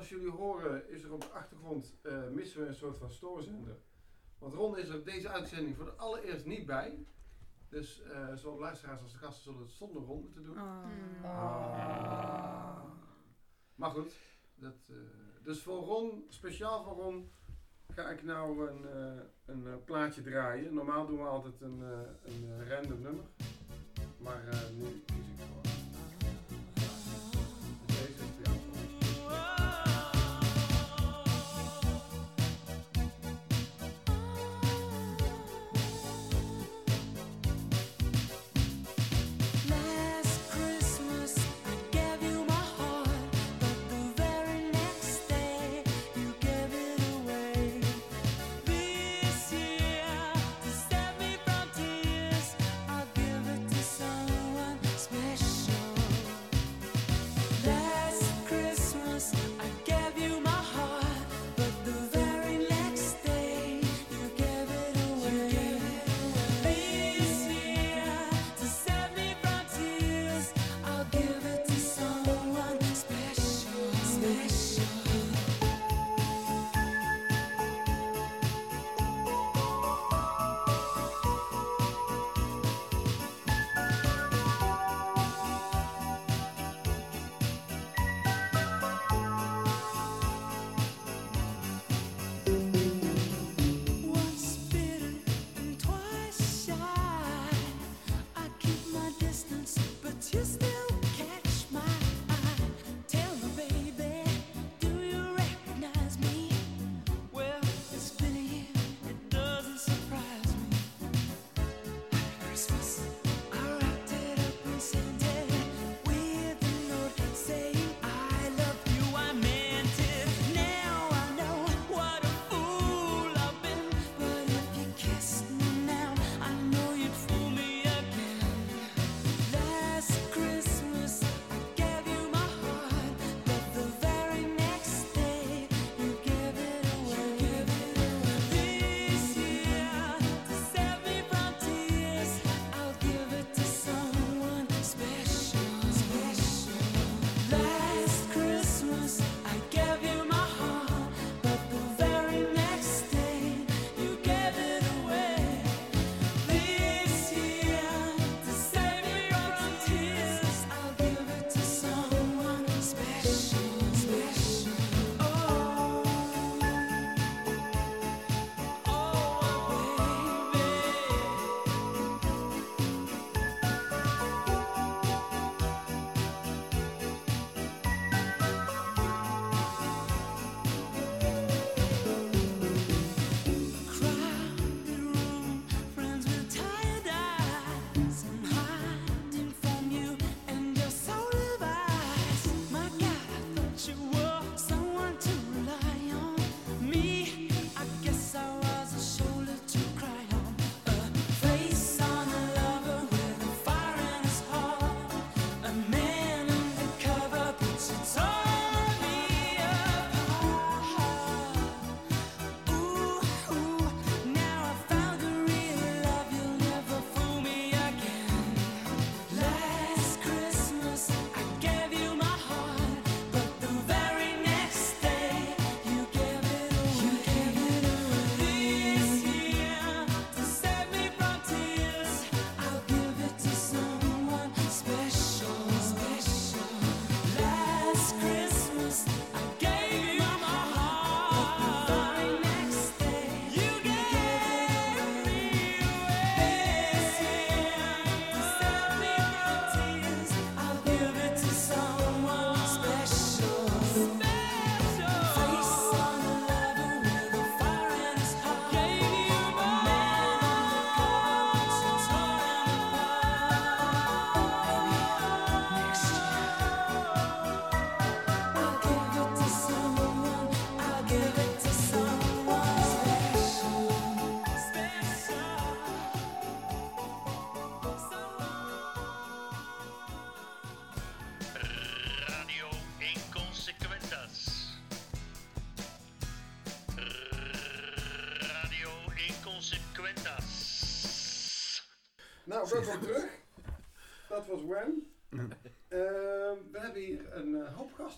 Als jullie horen is er op de achtergrond eh, missen we een soort van stoorzender. Want Ron is er op deze uitzending voor de allereerst niet bij. Dus uh, zowel luisteraars als de gasten zullen het zonder Ron moeten doen. Oh. Ah. ah. Maar goed, dat, eh, dus voor Ron, speciaal voor Ron, ga ik nou een, een plaatje draaien. Normaal doen we altijd een, een random nummer. Maar nu kies ik gewoon.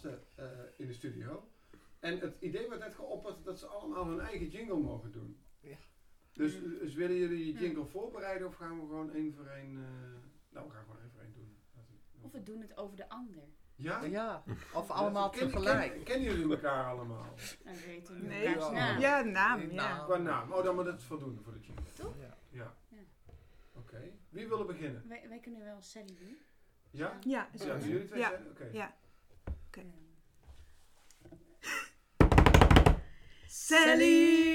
Gasten eh, in de studio. En het idee werd net geopperd dat ze allemaal hun eigen jingle mogen doen. Ja. Dus, dus willen jullie die jingle voorbereiden of gaan we gewoon één voor één... eh, nou, we gaan gewoon één voor één doen. Of we doen het over de ander. Ja? Ja, of allemaal ken- tegelijk. kennen jullie elkaar allemaal? Dan weten we Nee. elkaars Ja. naam. Ja, naam. Ja. naam. Qua naam. Oh, dan moet het voldoende voor de jingle. Ja. Ja. Ja. Oké. Wie wil er beginnen? Wij, wij kunnen wel Sally doen. Ja? Ja, Ja, jullie twee Ja. zijn? Oké. Ja. Ehm, Sally!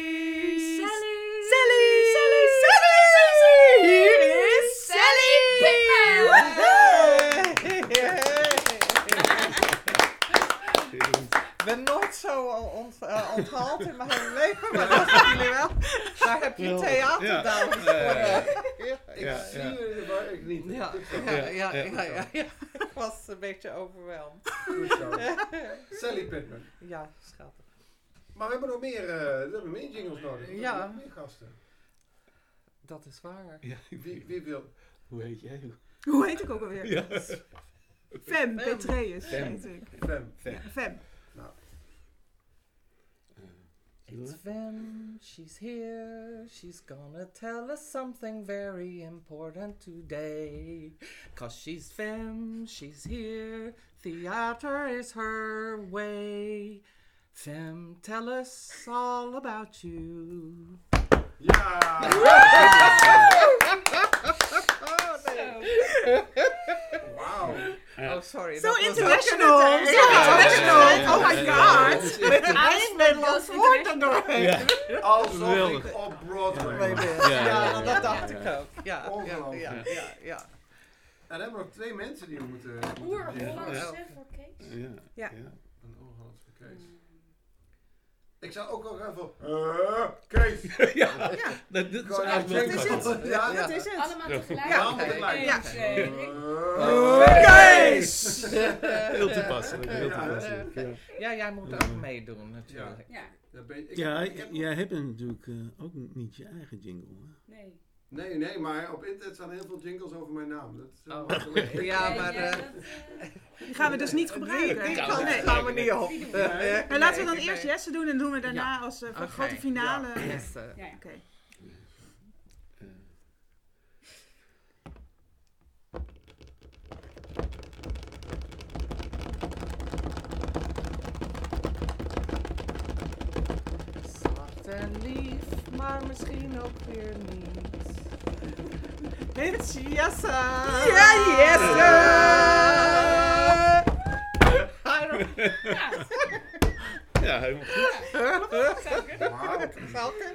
Sally! Sally! Sally! Sally! Hier is Sally! Ik ben nooit zo ont, eh, onthaald in mijn hele leven, maar dat zijn jullie wel. Daar heb je theaterdames ja. voor. Ik Ja, zie ja. jullie, maar ik niet. ja, ja, ja, ja, een beetje overweldigd. Goed zo. Sally Pittman. Ja, schattig. Maar we hebben nog meer, eh, we hebben meer jingles nodig. We Ja. hebben nog meer gasten. Dat is waar. Ja, Wie, wie wil? Hoe heet jij? Hoe heet ik ook alweer? Ja. Fem Petreus Fem. heet ik. Fem. Fem. Fem. It's Vem, she's here, she's gonna tell us something very important today. Cause she's Fem, she's here, theater is her way. Fem, tell us all about you. Ja! Wauw. Oh, sorry. Zo dat was international! ook in het Zo Engels. international! Oh my god! Met een één Nederlands woord erdoorheen. Alsof Geweldig. ik op Broadway Ja, was. Ja, ja, dat dacht ik ook. Ja, ja, Ongelooflijk. ja, ja, ja. En dan hebben we nog twee mensen die we moeten... moeten Oer-Hollandse Ja. voor Kees. Ja. Ja. Een oer-Hollandse Kees. Ik zou ook wel even... Eh, Kees! ja. Dat, dat is eigenlijk wel Jingle. grappig. Ja, Dat is het. Allemaal tegelijk. Ja. Allemaal tegelijk. Ja. Eén, twee, drie. Kees! Heel toepasselijk. Heel Ja. toepasselijk. Ja. Ja, jij moet ook meedoen natuurlijk. Ja, ben ik- jij hebt natuurlijk eh, ook niet je eigen jingle. Hè? nee. Nee, nee, maar op internet staan heel veel jingles over mijn naam. Dat is, eh, Oh. Ja, maar... eh, eh, Die gaan we dus niet gebruiken. Die Ja, kant Nee. gaan we niet op. We. Nee. Maar laten we dan Nee, eerst. Jesse doen en doen we daarna als eh, Oké. grote finale. Ja. Yes, eh, Ja, ja. Oké. Eh, Zacht en lief, maar misschien ook weer niet. It's Jesse! Ja, don't- Ja, helemaal goed.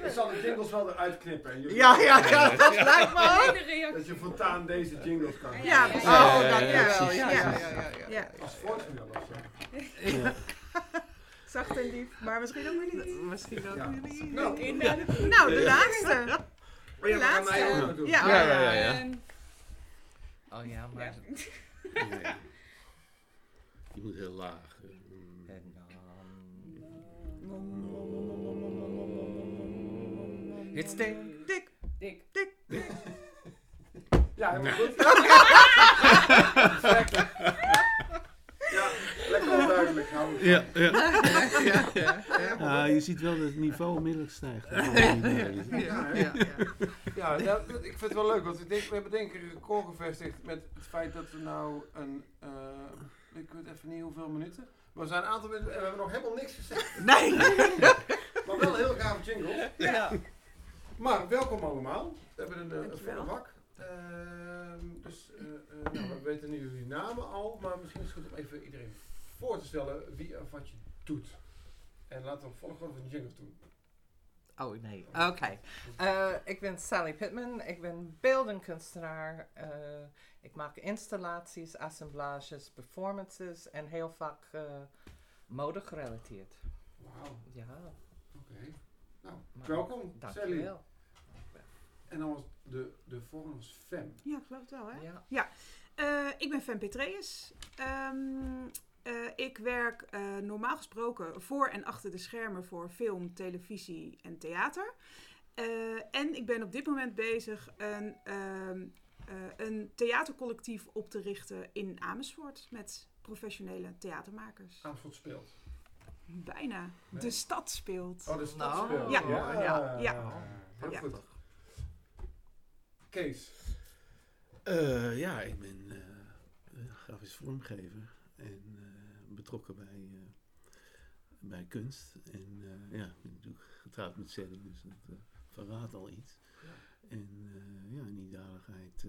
Ik zal de jingles wel eruit knippen. En jullie- Ja, ja, ja, dat lijkt me ook. Dat je voortaan deze jingles kan Ja, Ja, ja, precies. ja. Oh, ja, dankjewel. precies. Ja, Ja. ja, ja, ja, ja. Ja, Als voortspel of zo. Zacht en lief, maar misschien ook weer niet. Misschien ook Ja. weer niet. Nou, Nou, de laatste. Ja, we gaan mij laatste. ook nog doen. Ja. Ja, ja, ja, ja. Oh ja, maar... ja. Nee. Je moet heel laag. En dan... It's dik. Dik, Dik. dik. Ja, helemaal goed. ja, lekker onduidelijk. Hou ik Ja, ja. Ja, ja, ja. ja, je ziet wel dat het niveau onmiddellijk stijgt. Ja? Ja, ja. Ja, nou, dat- ik vind het wel leuk, want ik denk, we hebben denk ik een record gevestigd met het feit dat we nou een, eh, ik weet even niet hoeveel minuten, maar we zijn een aantal minuten en we hebben nog helemaal niks gezegd, Nee. maar wel een heel gaaf jingle. Ja. Maar welkom allemaal, we hebben een, eh, een volle bak. Ehm, dus eh, eh, nou, we weten nu jullie namen al, maar misschien is het goed om even iedereen voor te stellen wie of wat je doet. En laten we volgorde van jingles doen. Oh nee, oké. Eh, ik ben Sally Pittman, ik ben beeldenkunstenaar. Eh, ik maak installaties, assemblages, performances en heel vaak eh mode gerelateerd. Wauw, Ja, oké. Nou, Maar- welkom Sally. dankjewel. En dan was de, de volgende was Fem. Ja, ik geloof het wel, hè? Ja. Eh, ik ben Fem Petreus. Ehm, eh, ik werk eh, normaal gesproken voor en achter de schermen voor film, televisie en theater. Eh, en ik ben op dit moment bezig een ehm, eh, een theatercollectief op te richten in Amersfoort met professionele theatermakers. Amersfoort speelt. Bijna. Nee. De stad speelt. Oh, de stad Nou, speelt. ja. ja. Ja. Heel Ja. goed. Kees. Eh, ja, ik ben grafisch vormgever en betrokken bij, eh, bij kunst. En eh, ja, ik ben natuurlijk getrouwd met Sally, dus dat eh, verraadt al iets. En ja, in die dadigheid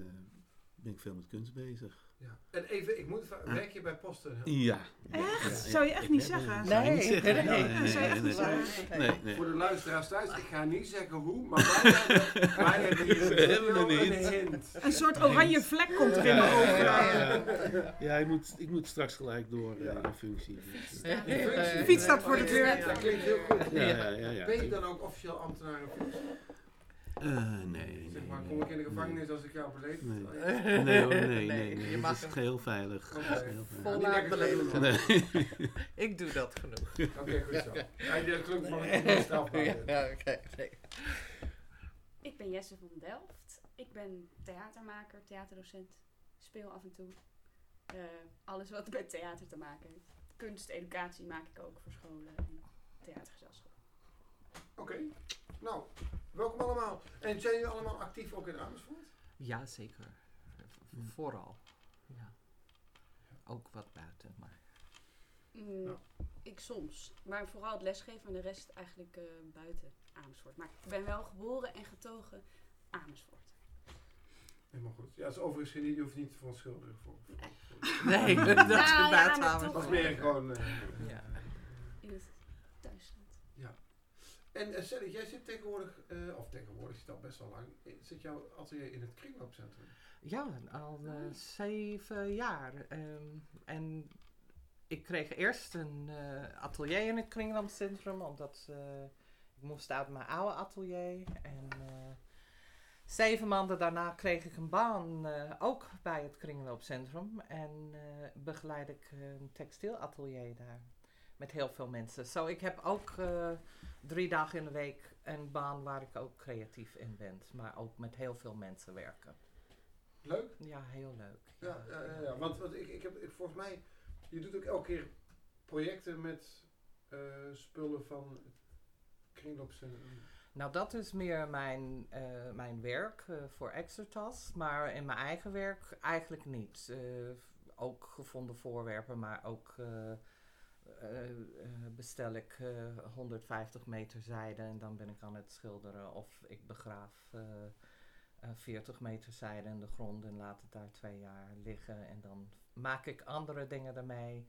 ben ik veel met kunst bezig. Ja. En even, ik moet vragen, werk je bij Posten? Ja. Echt? Ja, Zou je echt niet zeggen? Zou je Nee, niet zeggen? nee, Nee, nee, nee, zou je echt nee, niet nee. zeggen? Nee, nee. Voor de luisteraars thuis, ik ga niet zeggen hoe, maar wij hebben, wij hebben hier een hint. Een soort oranje vlek komt er in mijn ogen. ja, ja, ik, moet, ik moet straks gelijk door eh, in de functie. De fiets staat voor de deur. Dat klinkt heel goed. ja, ja, ja, ja. Ben je dan ook officieel ambtenaar in functie? Eh, nee, Zeg nee, maar, nee, kom ik in de nee. gevangenis als ik jou beleefd? Nee. Oh, Nee, nee, nee, Nee, nee. je Het mag is geheel veilig. Oké. Het is geheel veilig. Vol Niet lekker beleven. leven. Nee. Ik doe dat genoeg. Oké, goed zo. Ja, dat klinkt van een strafbaar. Ja, oké. nee. Ik ben Jesse van Delft. Ik ben theatermaker, theaterdocent. Speel af en toe. Eh, alles wat met theater te maken heeft. Kunst, educatie maak ik ook voor scholen en theatergezelschap. Oké, nou, welkom allemaal. En zijn jullie allemaal actief ook in Amersfoort? Ja, zeker. V- Vooral. Ja. Ook wat buiten, maar... Mm, Ja. Ik soms. Maar vooral het lesgeven en de rest eigenlijk eh, buiten Amersfoort. Maar ik ben wel geboren en getogen Amersfoort. Helemaal goed. Ja, dat is overigens geen, je hoeft niet te verontschuldigen voor. voor- Nee, dat Nou, is ja, inderdaad waar. toch. Dat is meer gewoon... eh, Ja. In het thuisland. En Sally, jij zit tegenwoordig, eh, of tegenwoordig zit al best wel lang, eh, zit jouw atelier in het kringloopcentrum? Ja, al zeven jaar. Ehm, en ik kreeg eerst een atelier in het Kringlandcentrum, omdat ik moest uit mijn oude atelier. En zeven maanden daarna kreeg ik een baan, ook bij het Kringloopcentrum. En begeleid ik een textielatelier daar. Met heel veel mensen. Zo, ik heb ook eh, drie dagen in de week een baan waar ik ook creatief in ben. Maar ook met heel veel mensen werken. Leuk? Ja, heel leuk. Ja, ja, ja, ja. want, want ik, ik heb, ik, volgens mij, je doet ook elke keer projecten met eh, spullen van het kringloopcentrum. Nou, dat is meer mijn, eh, mijn werk voor Exertas. Maar in mijn eigen werk eigenlijk niet. Ook gevonden voorwerpen, maar ook bestel ik eh, 150 meter zijde en dan ben ik aan het schilderen. Of ik begraaf eh, eh, 40 meter zijde in de grond en laat het daar twee jaar liggen. En dan maak ik andere dingen ermee.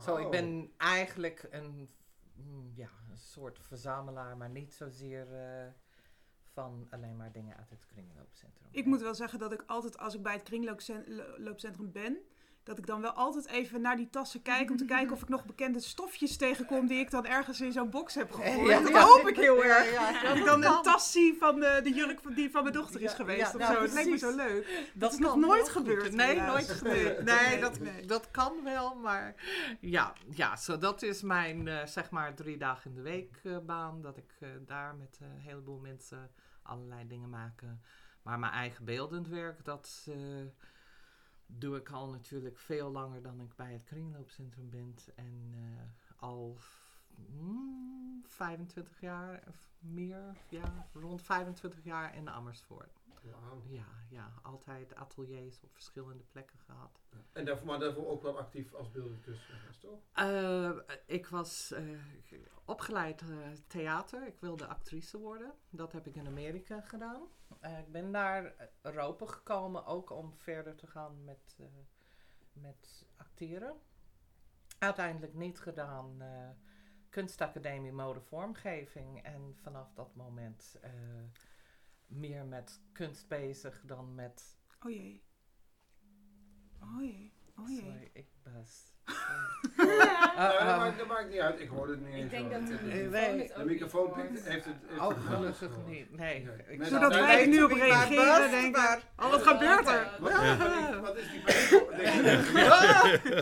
Zo, ik ben eigenlijk een, mm, ja, een soort verzamelaar, maar niet zozeer eh, van alleen maar dingen uit het kringloopcentrum. Ik moet wel zeggen dat ik altijd, als ik bij het kringloopcentrum ben, dat ik dan wel altijd even naar die tassen kijk om te kijken of ik nog bekende stofjes tegenkom die ik dan ergens in zo'n box heb gegooid. Ja, dat ja. hoop ik heel erg. ja, dat ik dat dan een tas zie van de, de jurk van, die van mijn dochter is geweest of nou, zo. Het lijkt me zo leuk. Dat is nog nooit goed. gebeurd, Nee, nooit gebeurd. Nee, Nee, dat, nee. dat kan wel, maar ja, ja zo dat is mijn eh, zeg maar drie dagen in de week eh, baan. Dat ik eh, daar met eh, een heleboel mensen allerlei dingen maken. Maar mijn eigen beeldend werk, dat eh, doe ik al natuurlijk veel langer dan ik bij het kringloopcentrum ben. En eh, al mm, 25 jaar of meer, ja, rond 25 jaar in Amersfoort. Wauw. Ja, ja, altijd ateliers op verschillende plekken gehad. En daarvoor, maar daarvoor ook wel actief als beeldend kunstenaar, toch? Eh, ik was eh, opgeleid eh, theater. Ik wilde actrice worden. Dat heb ik in Amerika gedaan. Ik ben naar Europa gekomen ook om verder te gaan met, met acteren. Uiteindelijk niet gedaan. kunstacademie mode vormgeving. En vanaf dat moment meer met kunst bezig dan met Oh jee. Oh jee. Oh jee. Sorry, ik was. Nee, Uh, dat, uh, maakt, dat maakt niet uit, ik hoorde het niet eens. Ik denk hoor. dat de microfoon De microfoon heeft het... heeft oh, het gelukkig gehoord. niet. Nee. Ik Zodat dat wij er nu op reageren denken, maar- oh wat gebeurt er? Wat, Ja. wat, is- die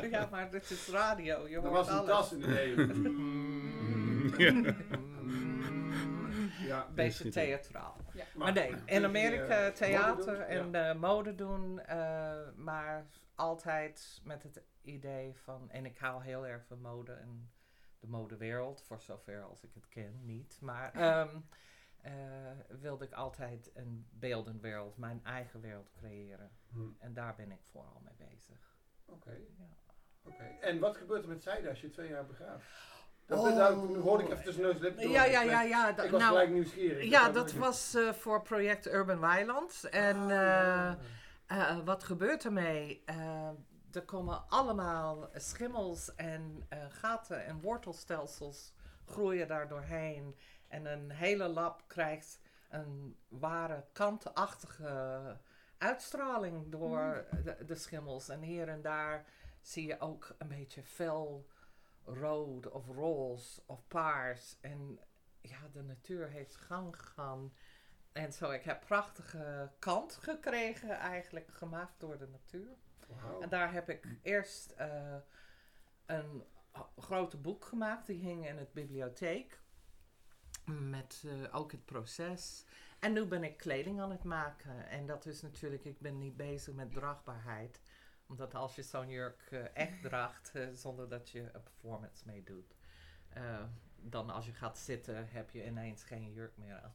Denk ja, maar dit is radio. Je Er hoort was een alles. tas in de neem. Een beetje theatraal. Ja. Maar nee, in Amerika eh, theater mode doen? en Ja. eh, mode doen, eh, maar altijd met het idee van, en ik hou heel erg van mode en de modewereld, voor zover als ik het ken, niet. Maar ehm, eh, wilde ik altijd een beeldend wereld, mijn eigen wereld creëren. Hm, En daar ben ik vooral mee bezig. Oké. Ja. Oké. En wat gebeurt er met Zijde als je twee jaar begraaft? Dat Oh. hoorde ik even tussen neus door. Ja, ja, ja, ja. da- Ik was nou, gelijk nieuwsgierig. ja, Ik dat was eh, voor project Urban Weiland. En Ah, eh, ja. Eh, wat gebeurt ermee? Er komen allemaal schimmels en gaten en wortelstelsels groeien daar doorheen. En een hele lab krijgt een ware kantenachtige uitstraling door de, de schimmels. En hier en daar zie je ook een beetje fel rood of roze of paars. En ja, de natuur heeft gang gegaan. En zo, ik heb prachtige kant gekregen, eigenlijk gemaakt door de natuur. En daar heb ik eerst eh, een grote boek gemaakt, die hing in het bibliotheek. Met eh, ook het proces. En nu ben ik kleding aan het maken. En dat is natuurlijk, ik ben niet bezig met draagbaarheid. Omdat als je zo'n jurk eh, echt draagt, eh, zonder dat je een performance mee doet. eh, dan als je gaat zitten, heb je ineens geen jurk meer aan.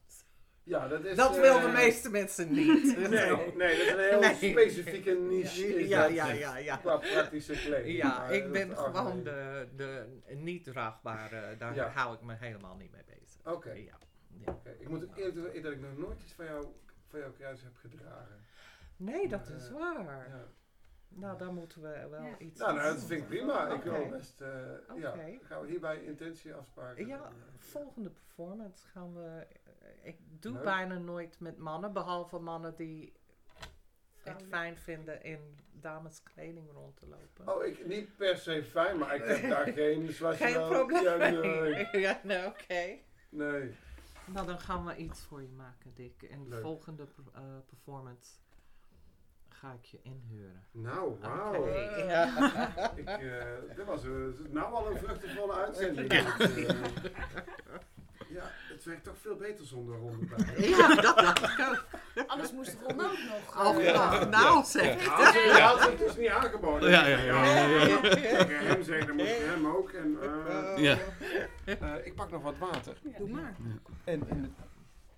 Ja, dat is... Dat wil de meeste mensen niet. Nee, nee, dat is een heel Nee. specifieke niche. Ja, ja, ja, ja. Qua praktische kleding. Ja, ik ben gewoon de, de niet draagbare, daar Ja. hou ik me helemaal niet mee bezig. Oké. Ja. Ik moet ook eerlijk zeggen dat ik nog nooit iets van, jou, van jouw kruis heb gedragen. Nee, dat Maar, is waar. Ja. Nou, daar moeten we wel Ja. iets Nou, nou, dat vind ik prima. Ik wil best, eh, ja, Oké. gaan we hierbij intentie afspraken. Ja, volgende performance gaan we... eh, Ik doe Leuk. bijna nooit met mannen, behalve mannen die het fijn vinden in dameskleding rond te lopen. Oh, ik, niet per se fijn, maar ik heb daar geen... Je Geen probleem. Ja, nee. ja, nee, oké. nee. Nou, dan gaan we iets voor je maken, Dick. En de Leuk. volgende eh, performance ga ik je inhuren. Nou, wauw. Oké, ja. Ik, eh, dit was eh, nou al een vruchtenvolle uitzending. Ja. Eh, ja, het werkt toch veel beter zonder ronde bij. ja, dat dacht ik ook. Anders moest Ron ook nog. Oh, eh, nou, nou zeg. Ja, ze ja, ze het dus niet aangeboden. Ja, ja, ja, ja, ja. Hem zeggen, dan moet je hem ook. En, eh, Ja. eh, ik pak nog wat water. ja. Doe maar. En in de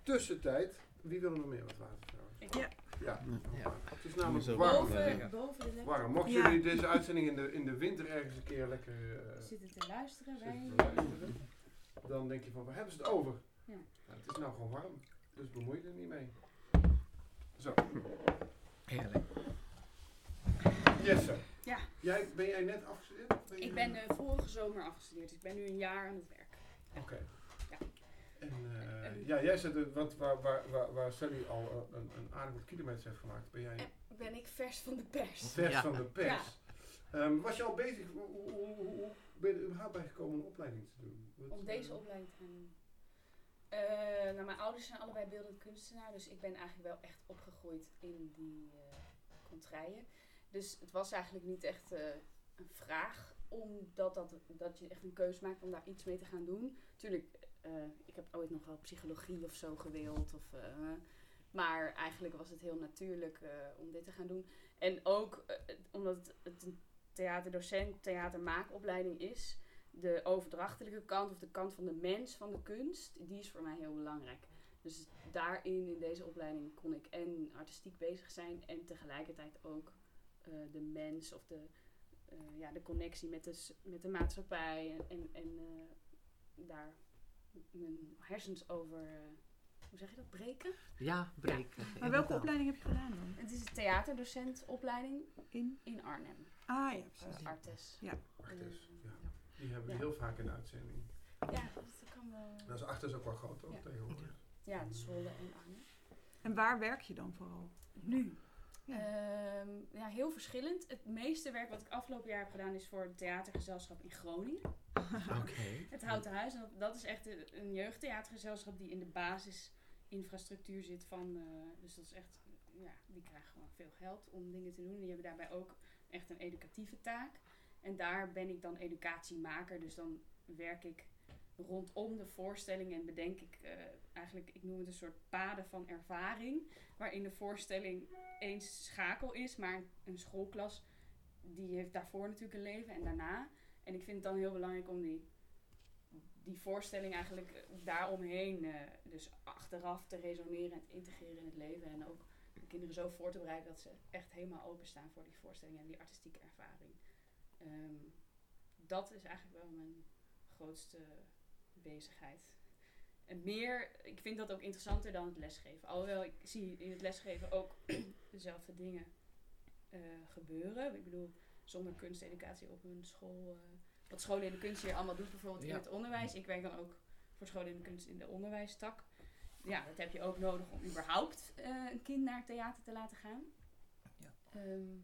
tussentijd, wie wil er nog meer wat water trouwens? Ja. Ja, Ja. het is namelijk Zo. warm. Boven, boven de laptop warm. Mochten Ja. jullie deze uitzending in de, in de winter ergens een keer lekker eh, zitten te luisteren. Wij, zitten te luisteren, dan denk je van, waar hebben ze het over? Ja. Nou, het is nou gewoon warm, dus bemoei je er niet mee. Zo, Heerlijk. Jesse. Ja. Jij, ben jij net afgestudeerd? je- Ik ben eh, vorige zomer afgestudeerd, dus ik ben nu een jaar aan het werk. Oké. Ja. En eh, En- ja, jij het, wat, waar, waar, waar, waar Sally al eh, een, een aardig wat kilometers heeft gemaakt, ben jij En ben ik vers van de pers. vers Ja. van de pers. Ehm, was je al bezig, hoe, hoe, hoe, hoe ben je er überhaupt bij gekomen een opleiding te doen? Wat, Om deze eh, opleiding te gaan doen. Eh, nou, mijn ouders zijn allebei beeldend kunstenaar, dus ik ben eigenlijk wel echt opgegroeid in die uh, contraien. Dus het was eigenlijk niet echt eh, een vraag, omdat dat, dat je echt een keuze maakt om daar iets mee te gaan doen. Tuurlijk, eh, ik heb ooit nog wel psychologie of zo gewild, of, eh, maar eigenlijk was het heel natuurlijk eh, om dit te gaan doen. En ook eh, omdat het, een theaterdocent, theatermaakopleiding is, de overdrachtelijke kant of de kant van de mens van de kunst, die is voor mij heel belangrijk. Dus daarin, in deze opleiding, kon ik en artistiek bezig zijn en tegelijkertijd ook eh, de mens of de, eh, ja, de connectie met de, met de maatschappij en, en, eh, daar mijn hersens over, eh, hoe zeg je dat, breken. Ja, breken. Maar welke opleiding heb je gedaan dan? Het is een theaterdocentopleiding In? in Arnhem, Ah ja, precies. Artes. Artis, Eh, ja. Die hebben we Ja. heel vaak in de uitzending. Ja, dat kan wel. Dat is achter is ook wel groot, toch? Ja. Tegenwoordig. Ja, het Zwolle en Arnhem. En waar werk je dan vooral? Nu? Ja. Ehm, ja, heel verschillend. Het meeste werk wat ik afgelopen jaar heb gedaan is voor het theatergezelschap in Groningen. Oké. Het Houten Huis. En dat, dat is echt een, een jeugdtheatergezelschap die in de basisinfrastructuur zit van... eh, dus dat is echt... Ja, die krijgen gewoon veel geld om dingen te doen. Die hebben daarbij ook echt een educatieve taak. En daar ben ik dan educatiemaker. Dus dan werk ik rondom de voorstelling en bedenk ik eh, eigenlijk, ik noem het een soort paden van ervaring, waarin de voorstelling één schakel is, maar een schoolklas die heeft daarvoor natuurlijk een leven en daarna. En ik vind het dan heel belangrijk om die, die voorstelling eigenlijk eh, daaromheen, eh, dus achteraf te resoneren en te integreren in het leven. En ook de kinderen zo voor te bereiden dat ze echt helemaal openstaan voor die voorstelling en die artistieke ervaring. Ehm, dat is eigenlijk wel mijn grootste bezigheid. En meer, ik vind dat ook interessanter dan het lesgeven. Alhoewel ik zie in het lesgeven ook dezelfde dingen eh, gebeuren. Ik bedoel, zonder kunsteducatie op een school. eh, wat scholen in de kunst hier allemaal doet, bijvoorbeeld in het onderwijs. Ik werk dan ook voor scholen in de kunst in de onderwijstak. Ja, dat heb je ook nodig om überhaupt eh, een kind naar theater te laten gaan. Ja. Ehm,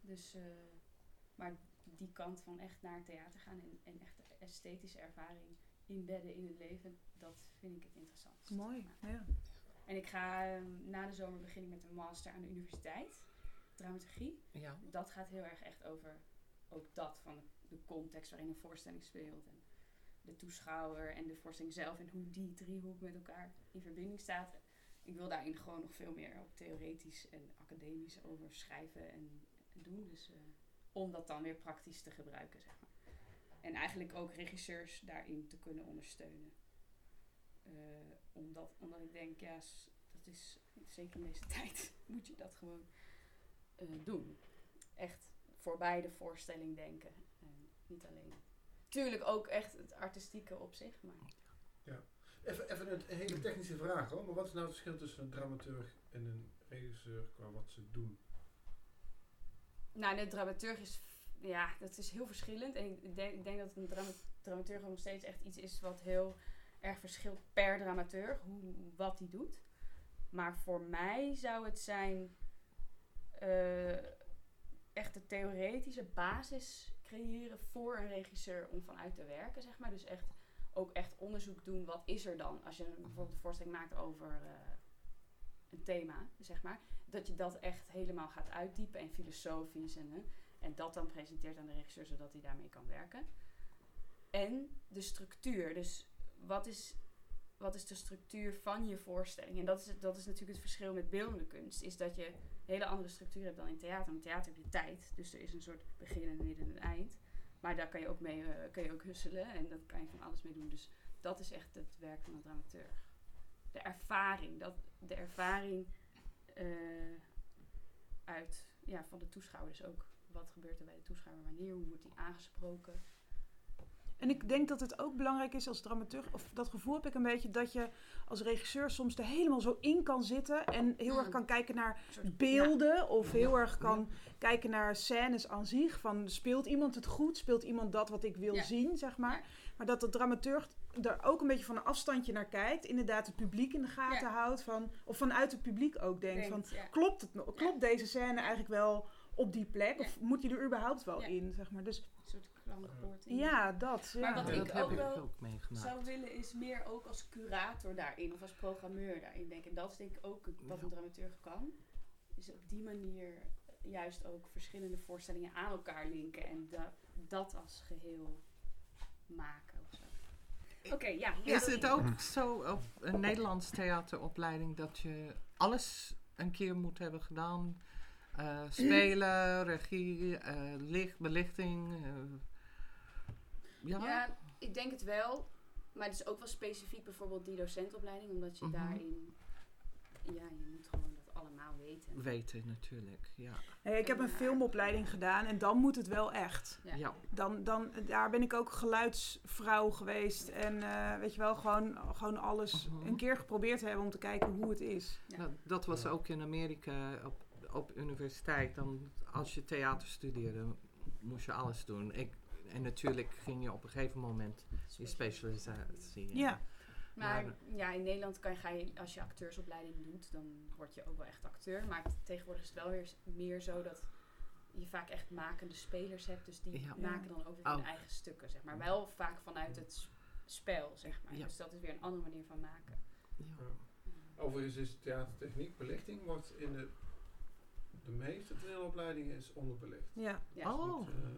dus, maar die kant van echt naar het theater gaan en, en echt de esthetische ervaring inbedden in het leven, dat vind ik het interessant. Mooi, ja. En ik ga ehm, na de zomer begin ik met een master aan de universiteit, dramaturgie. Ja. Dat gaat heel erg echt over ook dat van de, context waarin een voorstelling speelt. En de toeschouwer en de voorstelling zelf en hoe die driehoek met elkaar in verbinding staat. Ik wil daarin gewoon nog veel meer ook theoretisch en academisch over schrijven en, en doen. Dus eh, om dat dan weer praktisch te gebruiken, zeg. En eigenlijk ook regisseurs daarin te kunnen ondersteunen. Eh, omdat, omdat ik denk, ja, dat is zeker in deze tijd moet je dat gewoon eh, doen. Echt voorbij de voorstelling denken. En niet alleen. Tuurlijk ook echt het artistieke op zich, maar Even, even een hele technische vraag hoor. Maar wat is nou het verschil tussen een dramaturg en een regisseur qua wat ze doen? Nou, de dramaturg is, ja, dat is heel verschillend. En ik denk, dat een drama dramaturg nog steeds echt iets is wat heel erg verschilt per dramaturg, hoe, wat die doet. Maar voor mij zou het zijn eh, echt de theoretische basis creëren voor een regisseur om vanuit te werken, zeg maar. Dus echt ook echt onderzoek doen, wat is er dan? Als je bijvoorbeeld een voorstelling maakt over eh, een thema, zeg maar dat je dat echt helemaal gaat uitdiepen en filosofisch en, hè, en dat dan presenteert aan de regisseur zodat hij daarmee kan werken. En de structuur, dus wat is, wat is de structuur van je voorstelling? En dat is, dat is natuurlijk het verschil met beeldende kunst, is dat je een hele andere structuur hebt dan in theater. In theater heb je tijd, dus er is een soort begin, een midden en eind. Maar daar kan je ook mee eh, kan je ook husselen en dat kan je van alles mee doen. Dus dat is echt het werk van een dramaturg. De ervaring, dat, de ervaring eh, uit ja, van de toeschouwer. Dus ook wat gebeurt er bij de toeschouwer, wanneer, hoe wordt die aangesproken. En ik denk dat het ook belangrijk is als dramaturg, of dat gevoel heb ik een beetje, dat je als regisseur soms er helemaal zo in kan zitten en heel erg Mm. kan kijken naar beelden of heel erg kan kijken naar scènes aan zich. Van speelt iemand het goed? Speelt iemand dat wat ik wil Ja. zien, zeg maar? Maar dat de dramaturg er ook een beetje van een afstandje naar kijkt. Inderdaad het publiek in de gaten Ja. houdt. Van, of vanuit het publiek ook denkt van, ja. klopt, het, klopt deze scène eigenlijk wel op die plek? Ja. Of moet je er überhaupt wel Ja. in, zeg maar? Dus Een soort klankpoort. ja, dat. Maar ja. wat Ja, ik dat heb ook ik wel ook meegemaakt. zou willen is meer ook als curator daarin of als programmeur daarin denken. En dat is denk ik ook wat een dramaturg kan. Is op die manier juist ook verschillende voorstellingen aan elkaar linken en da- dat als geheel maken of zo. Oké, ja. Is het ook zo op een Nederlands theateropleiding dat je alles een keer moet hebben gedaan? Eh, spelen, regie, eh, licht, belichting. eh, ja? Ja, ik denk het wel. Maar het is ook wel specifiek bijvoorbeeld die docentopleiding, omdat je Mhm. daarin, ja, je moet gewoon dat allemaal weten. Weten natuurlijk, ja. Nee, ik heb een filmopleiding gedaan en dan moet het wel echt. Ja. ja. Dan, dan, daar ben ik ook geluidsvrouw geweest. En eh, weet je wel, gewoon, gewoon alles Mhm. een keer geprobeerd te hebben om te kijken hoe het is. Ja. Nou, dat was Ja. ook in Amerika op, op universiteit. Dan, als je theater studeerde, moest je alles doen. Ik, en natuurlijk ging je op een gegeven moment die specialisatie. Ja. Maar Maar- ja, in Nederland kan, ga je, als je acteursopleiding doet, dan word je ook wel echt acteur. Maar tegenwoordig is het wel weer meer zo dat je vaak echt makende spelers hebt. Dus die Ja. maken dan ook weer hun Oh. eigen stukken, zeg maar. Wel vaak vanuit het spel, zeg maar. Ja. Dus dat is weer een andere manier van maken. Ja. Overigens is theatertechniek, belichting wordt in de, de meeste toneelopleidingen is onderbelicht. Ja. Ja. Oh. Dus, eh,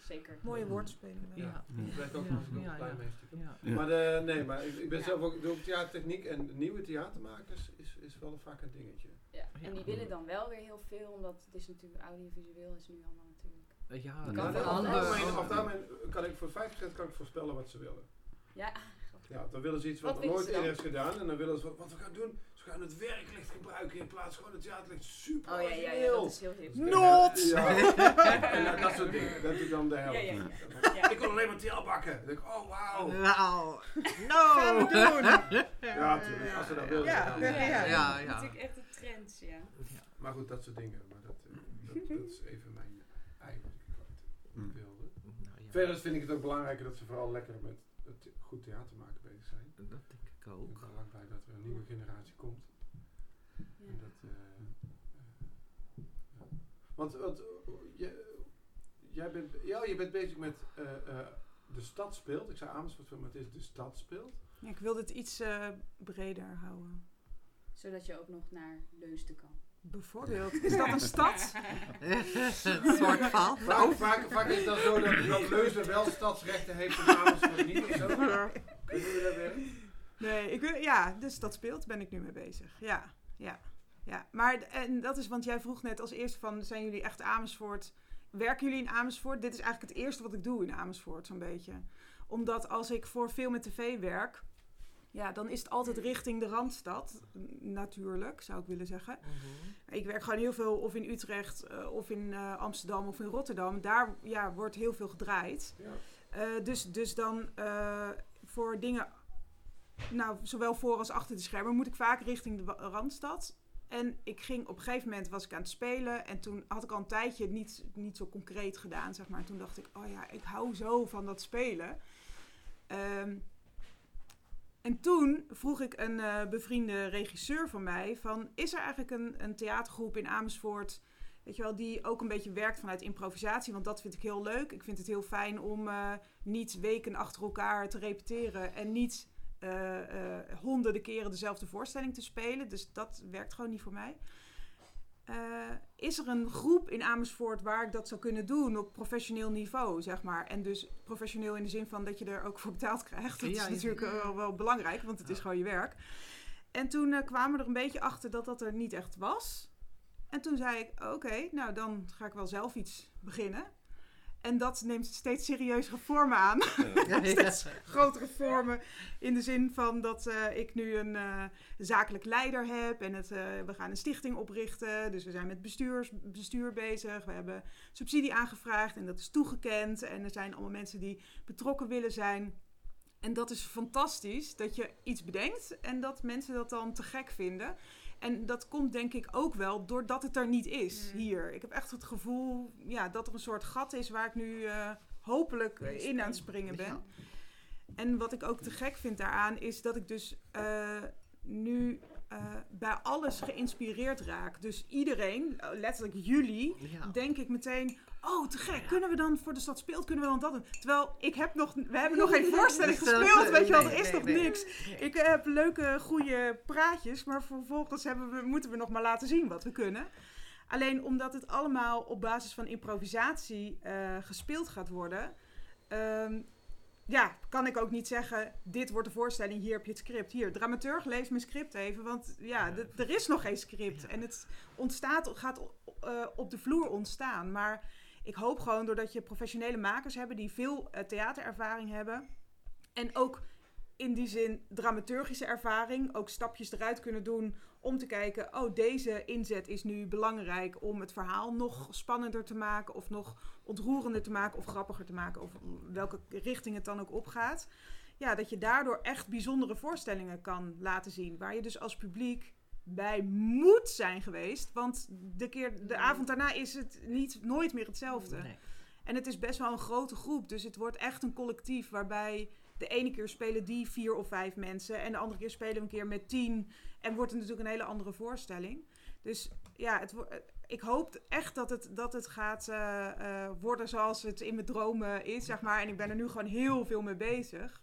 zeker. Mooie woordspelingen. Ja. Ik ben ook Ja, was ik ja. Maar de, nee, maar ik, ik ben Ja. zelf ook door theatertechniek en nieuwe theatermakers is, is wel vaak een dingetje. Ja. En die willen dan wel weer heel veel, omdat het is natuurlijk audiovisueel is nu allemaal natuurlijk. Ja, kan anders. kan ik voor 5% kan ik voorspellen wat ze willen. Ja, Ja, dan willen ze iets wat, Wat nooit eerder is gedaan. En dan willen ze wat, wat we gaan doen. Ze gaan het werklicht gebruiken in plaats van het theaterlicht. Super oh ja, ja, ja, dat is heel hip. Not! Ja. en dat, dat soort dingen. Dat doe ik dan de helft. Ja, ja, van. Ja. Ik wil alleen maar TL bakken. Dan denk ik, oh wauw. Nou, Gaan we doen! Ja, natuurlijk. Als ze dat willen. Ja, ja, ja. Ja, ja. Natuurlijk echt de trends, ja. Maar goed, dat soort dingen. Maar dat, eh, dat, dat is even mijn ei wat ik kwijt Mm. wilde. Nou, ja. Verder vind ik het ook belangrijker dat ze vooral lekker met het goed theater maken. Dat denk ik Ik ben ook. er lang bij dat er een nieuwe generatie komt. ja. En dat, eh, eh, ja. Want, want je, jij bent, ja, je bent bezig met eh, eh, de stad speelt. Ik zei Amersfoort, maar het is de stad speelt. Ja, ik wilde het iets eh, breder houden. Zodat je ook nog naar Leusden kan. Bijvoorbeeld, is dat een stad? Een soort van. Vaak, vaak, vaak is het dan zo dat, dat Leusden wel stadsrechten heeft en Amersfoort niet of zo. Kunnen we dat weer? Nee, ik wil, ja, dus dat speelt, ben ik nu mee bezig. Ja, ja, ja. Maar en dat is, want jij vroeg net als eerste van, zijn jullie echt Amersfoort? Werken jullie in Amersfoort? Dit is eigenlijk het eerste wat ik doe in Amersfoort, zo'n beetje. Omdat als ik voor film en tv werk, ja, dan is het altijd richting de Randstad. Natuurlijk, zou ik willen zeggen. Mhm. Ik werk gewoon heel veel of in Utrecht, eh, of in eh, Amsterdam, of in Rotterdam. Daar ja, wordt heel veel gedraaid. Ja. Eh, dus, dus dan voor dingen, nou, zowel voor als achter de schermen, moet ik vaak richting de Randstad. En ik ging op een gegeven moment was ik aan het spelen en toen had ik al een tijdje niet, niet zo concreet gedaan, zeg maar. Toen dacht ik, oh ja, ik hou zo van dat spelen. Ehm, en toen vroeg ik een eh, bevriende regisseur van mij van, is er eigenlijk een, een theatergroep in Amersfoort, weet je wel, die ook een beetje werkt vanuit improvisatie? Want dat vind ik heel leuk. Ik vind het heel fijn om eh, niet weken achter elkaar te repeteren en niet eh, honderden keren dezelfde voorstelling te spelen. Dus dat werkt gewoon niet voor mij. Eh, is er een groep in Amersfoort waar ik dat zou kunnen doen op professioneel niveau, zeg maar? En dus professioneel in de zin van dat je er ook voor betaald krijgt. Dat Ja, is ja. natuurlijk eh, wel, wel belangrijk, want het is gewoon je werk. En toen eh, kwamen we er een beetje achter dat dat er niet echt was. En toen zei ik, oké, nou dan ga ik wel zelf iets beginnen. En dat neemt steeds serieuzere vormen aan. Steeds grotere vormen. In de zin van dat eh, ik nu een eh, zakelijk leider heb. En het, eh, we gaan een stichting oprichten. Dus we zijn met bestuurs, bestuur bezig. We hebben subsidie aangevraagd en dat is toegekend. En er zijn allemaal mensen die betrokken willen zijn. En dat is fantastisch dat je iets bedenkt en dat mensen dat dan te gek vinden. En dat komt denk ik ook wel doordat het er niet is Mm. hier. Ik heb echt het gevoel ja, dat er een soort gat is waar ik nu eh, hopelijk eh, in aan het springen ben. Ja. En wat ik ook te gek vind daaraan is dat ik dus eh, nu bij alles geïnspireerd raak. Dus iedereen, letterlijk jullie, Ja. denk ik meteen... Oh, te gek. Kunnen we dan voor de stad speelt, kunnen we dan dat doen? Terwijl ik heb nog, we hebben nog geen voorstelling gespeeld, weet je wel. Er is nog niks. Ik heb leuke, goede praatjes, maar vervolgens hebben we, moeten we nog maar laten zien wat we kunnen. Alleen omdat het allemaal op basis van improvisatie eh, gespeeld gaat worden, ehm, ja, kan ik ook niet zeggen: dit wordt de voorstelling, hier heb je het script. Hier, dramaturg, lees mijn script even, want ja, er is nog geen script. En het ontstaat, gaat eh, op de vloer ontstaan. Maar ik hoop gewoon doordat je professionele makers hebben die veel eh, theaterervaring hebben. En ook in die zin dramaturgische ervaring. Ook stapjes eruit kunnen doen om te kijken. Oh, deze inzet is nu belangrijk om het verhaal nog spannender te maken. Of nog ontroerender te maken. Of grappiger te maken. Of welke richting het dan ook opgaat. Ja, dat je daardoor echt bijzondere voorstellingen kan laten zien. Waar je dus als publiek bij moet zijn geweest. Want de, keer, de avond daarna is het niet, nooit meer hetzelfde. Nee. En het is best wel een grote groep. Dus het wordt echt een collectief waarbij de ene keer spelen die vier of vijf mensen. En de andere keer spelen we een keer met tien. En wordt het natuurlijk een hele andere voorstelling. Dus ja, het, wo- ik hoop echt dat het, dat het gaat eh, eh, worden zoals het in mijn dromen is, zeg maar. En ik ben er nu gewoon heel veel mee bezig.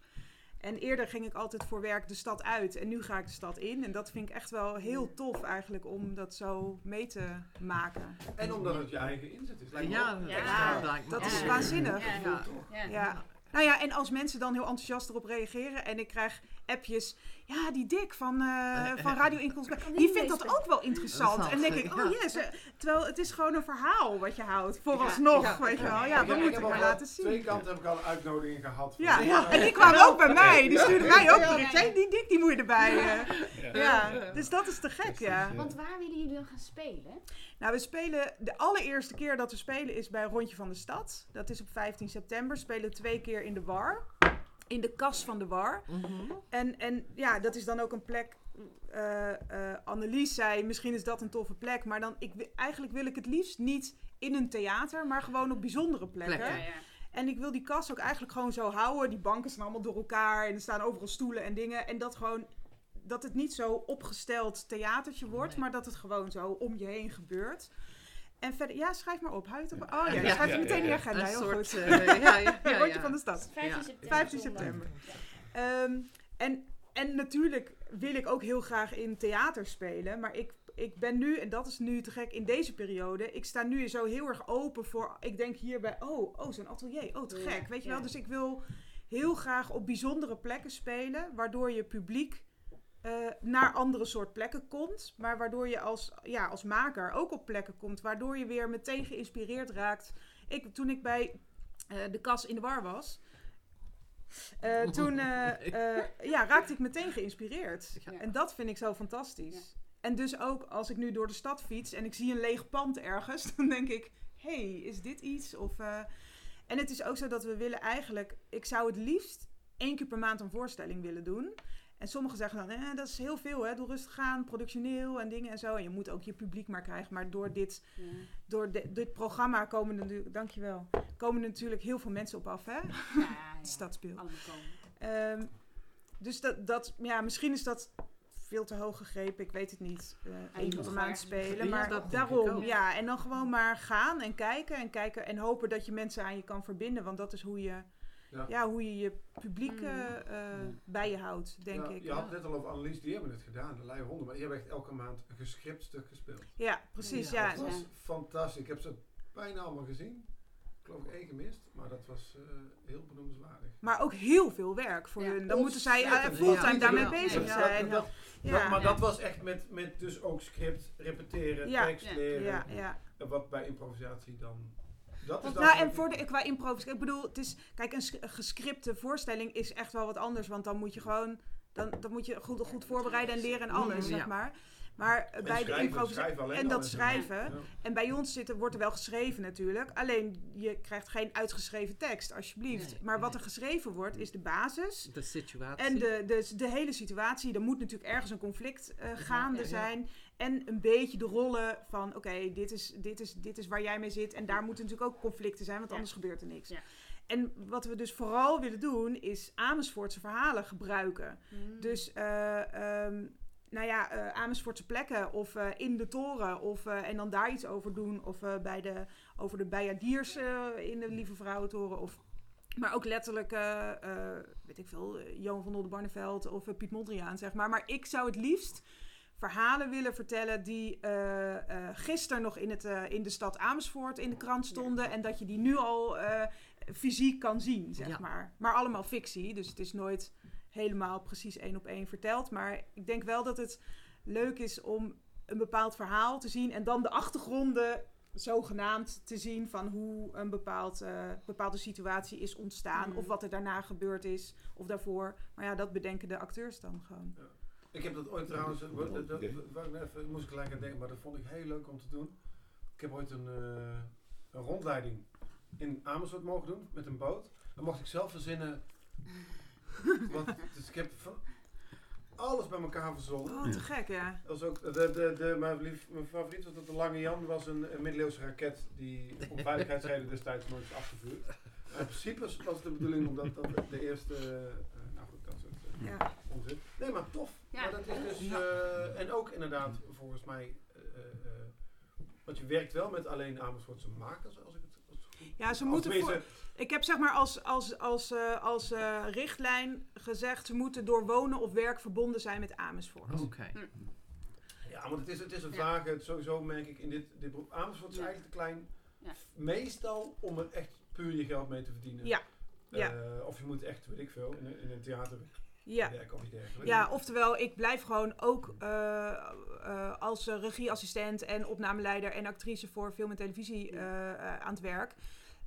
En eerder ging ik altijd voor werk de stad uit en nu ga ik de stad in. En dat vind ik echt wel heel tof eigenlijk om dat zo mee te maken. En omdat het je eigen inzet is. Lijkt me Ja, Ja. Dat is Ja. waanzinnig. Ja. Ja. Ja. Ja. Nou ja, en als mensen dan heel enthousiast erop reageren en ik krijg appjes. Ja, die Dick van, eh, van Radio Inkomsten, die vindt dat ook wel interessant. En dan denk ik, oh yes. eh, Terwijl het is gewoon een verhaal wat je houdt. Vooralsnog, Ja, ja, weet je wel. Ja, dat heb- moet ik maar laten Twee zien. kanten heb ik al een uitnodiging gehad. voor- Ja, Ja. en die kwamen ook bij mij. Die stuurden mij ook Ja. bericht. Hey, die Dick, die moet je erbij. eh. Ja, dus dat is te gek, ja. Want waar willen jullie dan gaan spelen? Nou, we spelen de allereerste keer dat we spelen is bij Rondje van de Stad. Dat is op 15 september. We spelen twee keer in de War. In de kas van de War. Mhm. En, en ja, dat is dan ook een plek. eh eh, Annelies zei, misschien is dat een toffe plek. Maar dan, ik, eigenlijk wil ik het liefst niet in een theater, maar gewoon op bijzondere plekken. Plekken. ja. En ik wil die kas ook eigenlijk gewoon zo houden. Die banken staan allemaal door elkaar en er staan overal stoelen en dingen. En dat gewoon, dat het niet zo opgesteld theatertje wordt, Nee. maar dat het gewoon zo om je heen gebeurt. En verder, ja, schrijf maar op. Hou je het op? Oh ja, Ja, schrijf ja, het meteen in je ja, agenda. Een Heel soort, goed. eh, ja, ja, ja, Rondje ja. van de stad. 15 Ja. september. 15 zondag. september. Ja. Ehm, en, en natuurlijk wil ik ook heel graag in theater spelen. Maar ik, ik ben nu, en dat is nu te gek in deze periode. Ik sta nu zo heel erg open voor. Ik denk hierbij, oh, oh zo'n atelier. Oh, te Ja, gek. Weet je wel? ja. Dus ik wil heel graag op bijzondere plekken spelen. Waardoor je publiek eh, naar andere soort plekken komt. Maar waardoor je als, ja, als maker ook op plekken komt. Waardoor je weer meteen geïnspireerd raakt. Ik, toen ik bij eh, de kas in de war was. eh, toen eh, eh, ja, raakte ik meteen geïnspireerd. Ja. En dat vind ik zo fantastisch. En dus ook als ik nu door de stad fiets en ik zie een leeg pand ergens, dan denk ik: hé, hey, is dit iets? Of, eh, En het is ook zo dat we willen eigenlijk, ik zou het liefst één keer per maand een voorstelling willen doen. En sommigen zeggen dan, eh, dat is heel veel, hè? doe rustig aan, productioneel en dingen en zo. En je moet ook je publiek maar krijgen. Maar door dit, Ja. door de- dit programma komen er natuurlijk, dankjewel, komen er natuurlijk heel veel mensen op af, hè? Ja, ja. Ehm, dus dat, dat, ja, misschien is dat veel te hoog gegrepen, ik weet het niet. je één keer per maand spelen. Maar dat daarom, ja. En dan gewoon maar gaan en kijken en kijken en hopen dat je mensen aan je kan verbinden. Want dat is hoe je Ja. ja. hoe je, je publiek Mm. eh, bij je houdt, denk Ja, ik. Je had het net al over Annelies, die hebben het gedaan, de Leie Honden. Maar die hebben echt elke maand een gescript stuk gespeeld. Ja, precies. Ja, Ja, Dat was fantastisch. Ik heb ze bijna allemaal gezien. Ik geloof ik één gemist, maar dat was eh, heel benoemenswaardig. Maar ook heel veel werk voor Ja. hun. Dan moeten zij eh, Ontzettend fulltime daarmee Ja. bezig Ja. zijn. Dat- Ja. Dat- maar Ja. dat was echt met, met dus ook script, repeteren, Ja. tekst leren. Ja, ja. En Wat bij improvisatie dan... Dat is dan Nou, en voor de, qua improvisatie, ik bedoel, het is, kijk, een, gescripte voorstelling is echt wel wat anders, want dan moet je gewoon, dan, dan moet je goed, goed voorbereiden en leren en alles, zeg maar. Maar eh, En bij de improvisatie, alleen en dat schrijven, Ja. en bij ons zitten, wordt er wel geschreven natuurlijk, alleen je krijgt geen uitgeschreven tekst, alsjeblieft. Nee, maar wat er geschreven wordt, is de basis. De situatie. En de, de, de hele situatie, er moet natuurlijk ergens een conflict eh, gaande ja, ja. zijn. En een beetje de rollen van, oké, dit, is, dit, is, dit is waar jij mee zit. En daar moeten natuurlijk ook conflicten zijn, want Ja. anders gebeurt er niks. Ja. En wat we dus vooral willen doen, is Amersfoortse verhalen gebruiken. Mm. Dus, eh, ehm, nou ja, eh, Amersfoortse plekken of eh, in de toren. Of, en dan daar iets over doen. Of bij de, over de Bijadiers in de Lieve Vrouwentoren. Of, maar ook letterlijk, weet ik veel, Johan van Oldenbarneveld of Piet Mondriaan, zeg maar. Maar ik zou het liefst verhalen willen vertellen die eh eh gisteren nog in, het, eh, in de stad Amersfoort in de krant stonden. En dat je die nu al eh, fysiek kan zien, zeg Ja. maar. Maar allemaal fictie, dus het is nooit helemaal precies één op één verteld. Maar ik denk wel dat het leuk is om een bepaald verhaal te zien en dan de achtergronden zogenaamd te zien van hoe een bepaald, eh, bepaalde situatie is ontstaan. Of wat er daarna gebeurd is, of daarvoor. Maar ja, dat bedenken de acteurs dan gewoon. Ik heb dat ooit trouwens, dat, even- moest ik gelijk aan denken, maar dat vond ik heel leuk om te doen. Ik heb ooit een, eh, een rondleiding in Amersfoort mogen doen met een boot. Dan mocht ik zelf verzinnen. Wat, dus ik heb van alles bij elkaar verzonnen. Oh, te gek, ja. Dat was ook, de, de, de, mijn, lief, mijn favoriet was dat de Lange Jan was een, een middeleeuwse raket die om veiligheidsreden destijds nooit is afgevuurd. Maar in principe was was de bedoeling omdat dat de eerste, eh, nou goed, dat soort eh, ja. Onzin. Nee, maar tof. Ja. Maar dat is dus, eh, en ook inderdaad volgens mij, eh, eh, want je werkt wel met alleen Amersfoortse makers als ik het, als ik het Ja, ze moeten voor, ik heb zeg maar als, als, als, eh, als eh, richtlijn gezegd... ze moeten door wonen of werk verbonden zijn met Amersfoort. Oké. Ja, want het is, het is een Ja. vage, sowieso merk ik in dit, dit beroep. Amersfoort is Ja. eigenlijk te klein. Ja. Meestal om er echt puur je geld mee te verdienen. Ja. Ja. Eh, of je moet echt, weet ik veel, in, een- in een theater Ja. werken of iets dergelijks. Ja, oftewel, ik blijf gewoon ook eh, eh, als eh, regieassistent en opnameleider en actrice voor film en televisie eh, eh, aan het werk.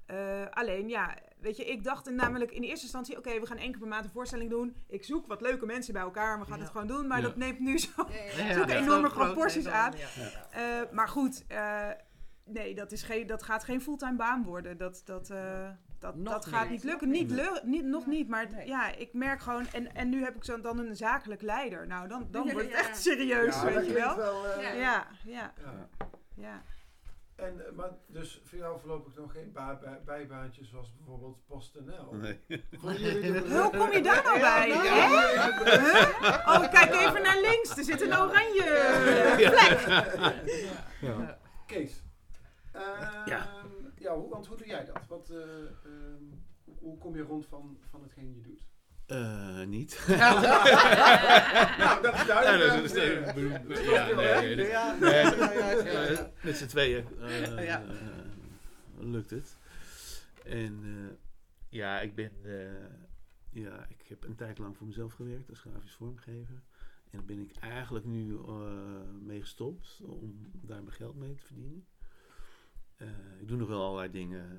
Eh, alleen, ja, weet je, ik dacht namelijk in eerste instantie, oké, we gaan één keer per maand een voorstelling doen. Ik zoek wat leuke mensen bij elkaar, we gaan Ja. het gewoon doen. Maar Ja. dat neemt nu zo Ja, ja, ja. Zulke enorme Zo groot proporties en aan. Eh, maar goed, eh, nee, dat, is geen, dat gaat geen fulltime baan worden. Dat, dat, eh, dat, Nog dat gaat niet. lukken. Nog Niet, niet. lu- niet, nog niet, maar Nee. ja, ik merk gewoon... En, en nu heb ik zo dan een zakelijk leider. Nou, dan, dan Ja, wordt het ja. echt serieus, Ja, dat weet je klinkt wel. eh, Ja. Ja, ja. En, eh, maar dus voor jou voorlopig nog geen bij- bijbaantjes zoals bijvoorbeeld PostNL. Nee. Hoe kom je daar nou bij? Ja, nou, Huh? Oh, kijk even naar links. Er zit een oranje plek. Ja. Kees. Ehm, Ja. hoe, want hoe doe jij dat? Wat, eh, ehm, hoe- kom je rond van, van hetgeen je doet? Eh, niet. nou, dat is Ja, duidelijk. dat is een beroep- dat is ja, nee, hè? nee, Ja. nee, Ja, ja, ja, ja. Met z'n tweeën eh, Ja. eh, lukt het. En eh, ja, ik ben... eh, ja, ik heb een tijd lang voor mezelf gewerkt als grafisch vormgever. En daar ben ik eigenlijk nu eh, mee gestopt om daar mijn geld mee te verdienen. Eh, ik doe nog wel allerlei dingen.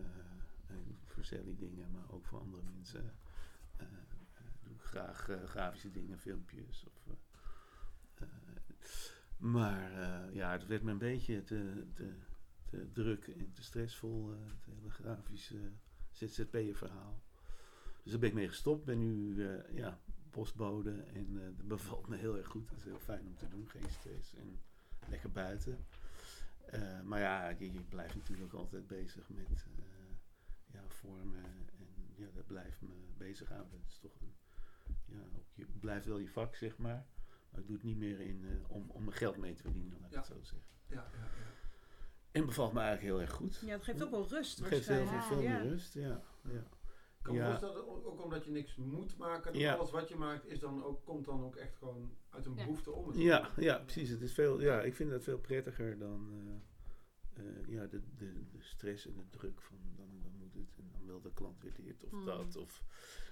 eh, voor Sally dingen, maar ook voor andere mensen. Eh, doe ik graag grafische dingen, filmpjes. Of, maar ja, het werd me een beetje te, druk en te stressvol. het hele grafische ZZP'er verhaal. Dus daar ben ik mee gestopt. Ben nu eh, ja, postbode en dat bevalt me heel erg goed. Het is heel fijn om te doen, geen stress en lekker buiten. Eh, maar ja, je, je blijft natuurlijk altijd bezig met eh, ja, vormen en ja, dat blijft me bezighouden. Het is toch een, ja, ook je blijft wel je vak, zeg maar. Maar ik doe het niet meer in, eh, om, om mijn geld mee te verdienen, laat ik Ja. het zo zeggen. Ja, ja, ja. En bevalt me eigenlijk heel erg goed. Ja, dat geeft ook wel rust. Het geeft heel veel, veel Ja. meer rust, ja. ja. Ik kan me Ja. voorstellen, ook omdat je niks moet maken. Ja. Alles wat je maakt is dan ook, komt dan ook echt gewoon uit een Ja. behoefte om Ja, ja, precies. Het is veel, ja, ik vind dat veel prettiger dan eh, eh, ja, de, de, de stress en de druk van dan, dan moet het en dan wil de klant weer dit of Hmm. dat. Of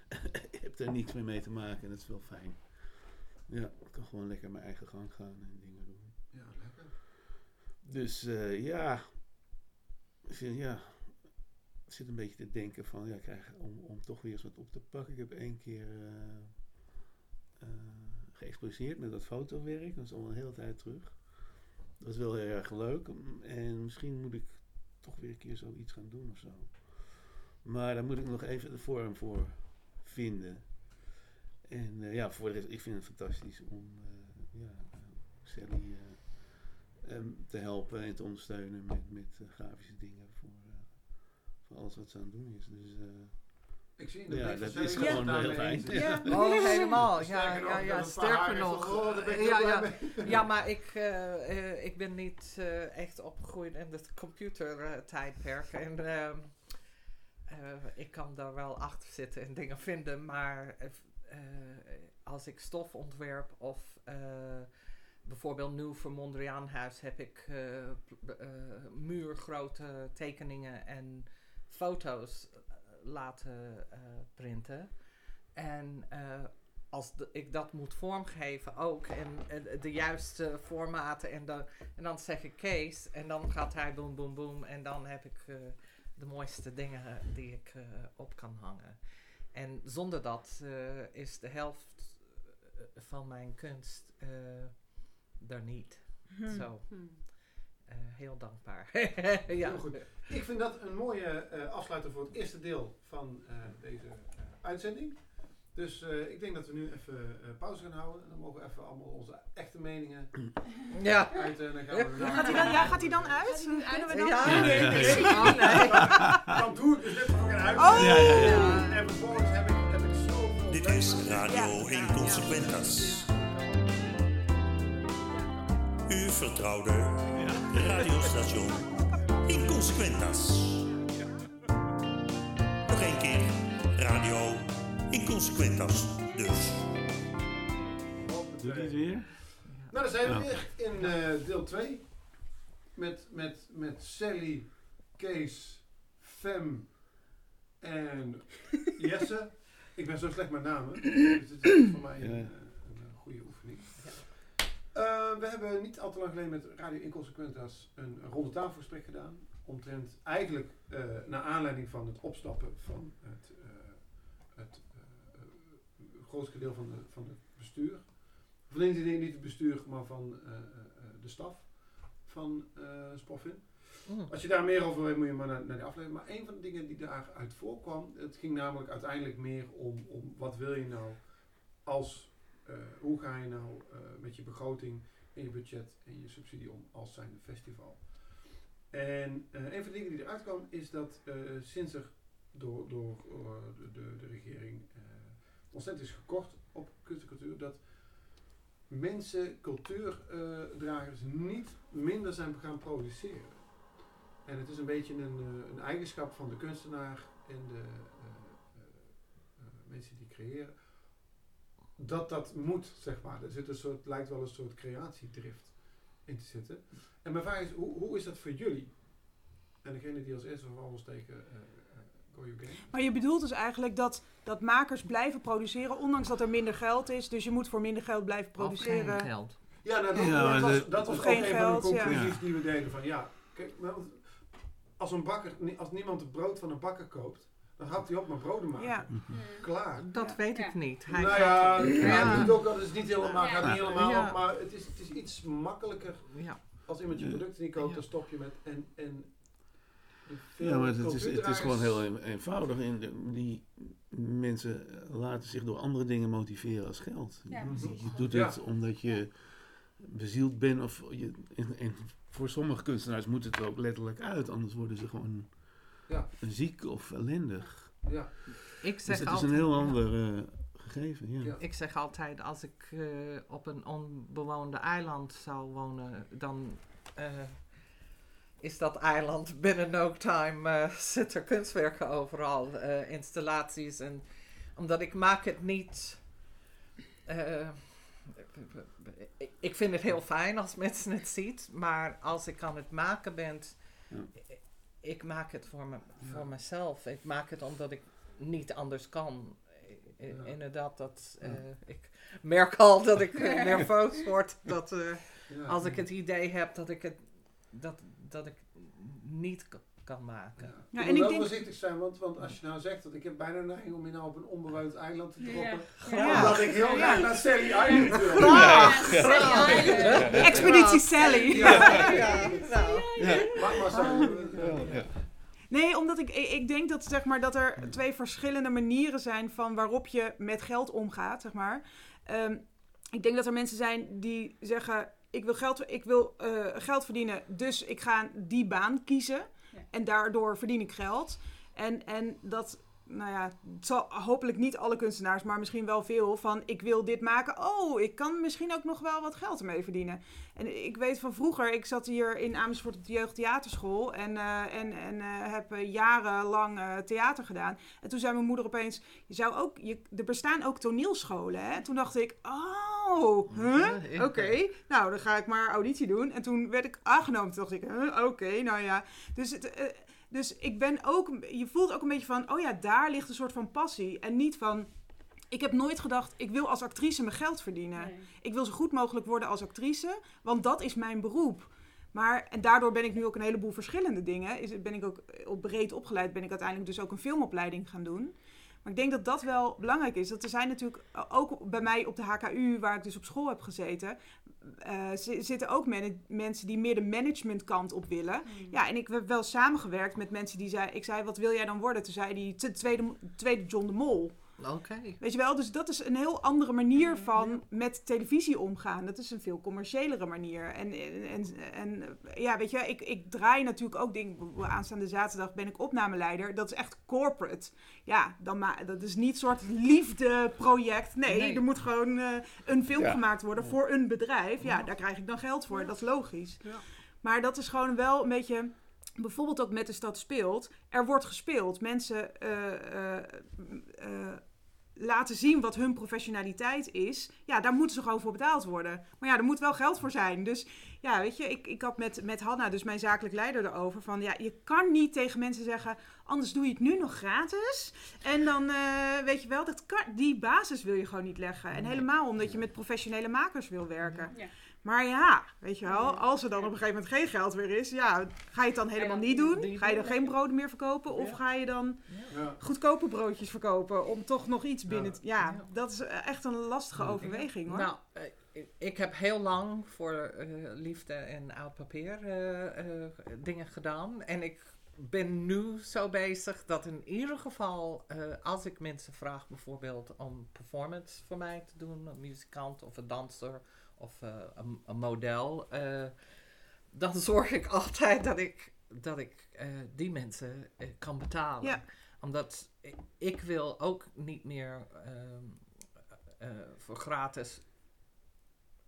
je hebt er niks meer mee te maken en dat is wel fijn. Ja, ik kan gewoon lekker mijn eigen gang gaan en dingen doen. Ja, lekker. Dus eh, ja, ik vind, ja, zit een beetje te denken van, ja, krijg, om, om toch weer eens wat op te pakken. Ik heb één keer geëxposeerd met dat fotowerk, dat is al een hele tijd terug. Dat is wel heel erg leuk en misschien moet ik toch weer een keer zoiets gaan doen of zo. Maar daar moet ik nog even de vorm voor vinden. En eh, ja, voor ik vind het fantastisch om ja, Sally te helpen en te ondersteunen met, met grafische dingen voor, voor alles wat ze aan het doen is. Dus eh, Ik zie in de Ja, dat is dat gewoon heel fijn. Ja. Oh, helemaal. Ja, Sterker nog, ja, ja, sterker nog. oh, ja, ja, ja, maar ik, eh, eh, ik ben niet eh, echt opgegroeid in het computertijdperk. en ehm, eh, ik kan daar wel achter zitten en dingen vinden. Maar als ik stof ontwerp of eh, bijvoorbeeld nu voor Mondriaanhuis heb ik eh, eh, muurgrote tekeningen en foto's eh, laten eh, printen. En eh, als de- ik dat moet vormgeven ook en, en de juiste formaten en, dan en dan zeg ik Kees en dan gaat hij boem boem boem en dan heb ik de mooiste dingen die ik op kan hangen. En zonder dat is de helft van mijn kunst er niet. Hm. Zo, Hmm. Eh, heel dankbaar. ja. Heel goed. Ik vind dat een mooie eh, afsluiter voor het eerste deel van eh, deze uitzending. Dus eh, ik denk dat we nu even eh, pauze gaan houden. En dan mogen we even allemaal onze echte meningen Ja. uit. En dan gaan we daarna- Gaat hij dan, ja, gaat hij dan uit? Kunnen we uit? dan? Ja. Nee, nee, nee. Oh, nee. Dan doe ik dus voor een huis. Oh! Ja, ja, ja. En vervolgens heb ik, heb ik zoveel... Dit is Radio Ja. Inconsequentas. Uw vertrouwde radiostation Inconsequentas. Nog één keer, radio Inconsequentas dus. Doe dit weer? Nou, dan zijn we weer in eh, deel 2. Met, met, met Sally, Kees, Fem en Jesse. Ik ben zo slecht met namen. Dus is is voor mij... Uh, eh, we hebben niet al te lang geleden met Radio Inconsequentas een ronde tafelgesprek gedaan. Omtrent eigenlijk eh, naar aanleiding van het opstappen van het, eh, het grootste deel van, de, van het bestuur. Nee, niet niet het bestuur, maar van de staf van Spoffin. Mm. Als je daar meer over weet, moet je maar naar, naar die aflevering. Maar een van de dingen die daaruit voorkwam, het ging namelijk uiteindelijk meer om, om wat wil je nou als, eh, hoe ga je nou eh, met je begroting en je budget en je subsidie om als zijnde festival. En eh, een van de dingen die eruit kwam is dat sinds er door, door de, de, de regering ontzettend is gekort op kunst en cultuur, dat mensen, cultuurdragers, niet minder zijn gaan produceren. En het is een beetje een, een eigenschap van de kunstenaar en de mensen die creëren. Dat dat moet, zeg maar. Er zit een soort, lijkt wel een soort creatiedrift in te zitten. En mijn vraag is, hoe, hoe is dat voor jullie? En degene die als eerste of anders tegen eh, eh, Go You Game. Maar je bedoelt dus eigenlijk dat, dat makers blijven produceren, ondanks dat er minder geld is. Dus je moet voor minder geld blijven Of geen produceren. geld. Ja, nou, dat, Ja, dat was, dat was Of ook geen een geld, van de conclusies Ja. die we deden. Van ja, kijk, als een bakker, als niemand het brood van een bakker koopt, dan houdt hij op met broden maken. Ja. Mm. Klaar. Dat Ja. weet ik niet. Hij nou gaat- ja, Ja. ja. het doet ook het is niet helemaal, Ja. gaat niet helemaal Ja. op, maar het is, het is iets makkelijker ja. als iemand je producten niet koopt, Ja. dan stop je met en, en Ja, maar het is, het is gewoon heel een- eenvoudig. En de- die mensen laten zich door andere dingen motiveren als geld. Ja, je, doet Ja. het omdat je bezield bent. Of je, en, en voor sommige kunstenaars moet het er ook letterlijk uit. Anders worden ze gewoon Ja. ziek of ellendig. Ja, Ik Dus zeg het is een heel ander eh, gegeven. Ja. Ja. Ik zeg altijd, als ik eh, op een onbewoonde eiland zou wonen, dan eh, is dat eiland binnen no time eh, zit er kunstwerken overal, eh, installaties. En omdat ik maak het niet. eh, ik- ik vind het heel fijn als mensen het ziet, maar als ik aan het maken ben, Ja. Ik maak het voor, me, Ja. voor mezelf. Ik maak het omdat ik niet anders kan. I- i- Ja. Inderdaad, dat, eh, ik merk al dat ik eh, nerveus word. Dat, eh, ja. als ik het idee heb dat ik het dat, dat ik niet kan maken. Ja. Ja, je en moet ik wel denk- voorzichtig zijn, want, want als je nou zegt dat ik heb bijna een neiging om je nou op een onbewoond eiland te droppen. Ja. Omdat ik heel graag naar Sally Island wil. Expeditie Sally. Ja. Ja, nou. Maar. Nee, omdat ik, ik ik denk dat, zeg maar, dat er twee verschillende manieren zijn van waarop je met geld omgaat. Zeg maar. Ehm, ik denk dat er mensen zijn die zeggen: Ik wil geld, ik wil, eh, geld verdienen, dus ik ga die baan kiezen. En daardoor verdien ik geld. En, en dat, nou ja, het zal hopelijk niet alle kunstenaars, maar misschien wel veel van: Ik wil dit maken. Oh, ik kan misschien ook nog wel wat geld ermee verdienen. En ik weet van vroeger, ik zat hier in Amersfoort op de jeugdtheaterschool en, eh, en, en eh, heb eh, jarenlang theater gedaan. En toen zei mijn moeder opeens, je zou ook, je, er bestaan ook toneelscholen. Hè? Toen dacht ik, oh, huh? Oké, nou dan ga ik maar auditie doen. En toen werd ik aangenomen, toen dacht ik, huh? oké, nou ja. Dus, het, dus ik ben ook, je voelt ook een beetje van, oh ja, daar ligt een soort van passie. En niet van, ik heb nooit gedacht, ik wil als actrice mijn geld verdienen. Nee. Ik wil zo goed mogelijk worden als actrice, want dat is mijn beroep. Maar, en daardoor ben ik nu ook een heleboel verschillende dingen. Is, ben ik ook op breed opgeleid, ben ik uiteindelijk dus ook een filmopleiding gaan doen. Maar ik denk dat dat wel belangrijk is. Dat er zijn natuurlijk ook bij mij op de HKU, waar ik dus op school heb gezeten, eh, zi- zitten ook men- mensen die meer de managementkant op willen. Mm. Ja, en ik heb wel samengewerkt met mensen die zei, ik zei, wat wil jij dan worden? Toen zei die "T- tweede, tweede John de Mol. Oké. Weet je wel, dus dat is een heel andere manier van met televisie omgaan. Dat is een veel commerciëlere manier. En, en, en, en, ja, weet je, ik, ik draai natuurlijk ook dingen. Aanstaande zaterdag ben ik opnameleider. Dat is echt corporate. Ja, dan ma dat is niet een soort liefdeproject. Nee, Nee. er moet gewoon eh, een film Ja. gemaakt worden voor een bedrijf. Ja, daar krijg ik dan geld voor. Dat is logisch. Ja. Maar dat is gewoon wel een beetje bijvoorbeeld ook met de stad speelt. Er wordt gespeeld. Mensen eh, eh, eh, laten zien wat hun professionaliteit is, ja, daar moeten ze gewoon voor betaald worden. Maar ja, er moet wel geld voor zijn. Dus ja, weet je, ik, ik had met, met Hanna, dus mijn zakelijk leider, erover van, ja, je kan niet tegen mensen zeggen, anders doe je het nu nog gratis. En dan, eh, weet je wel, dat kan, die basis wil je gewoon niet leggen. En helemaal omdat je met professionele makers wil werken. Ja. Maar ja, weet je wel, als er dan op een gegeven moment geen geld meer is, ja, ga je het dan helemaal niet doen? Ga je dan geen broden meer verkopen? Of ga je dan goedkope broodjes verkopen om toch nog iets binnen... Ja. te- Ja, Ja. dat is eh, echt een lastige overweging hoor. Nou, eh, ik- ik heb heel lang voor eh, liefde en oud papier eh, eh, dingen gedaan. En ik ben nu zo bezig dat in ieder geval, eh, als ik mensen vraag bijvoorbeeld om performance voor mij te doen, een muzikant of een danser of eh, een, een model, eh, dan zorg ik altijd dat ik, dat ik eh, die mensen kan betalen. Ja. Omdat ik, ik wil ook niet meer ehm, eh, voor gratis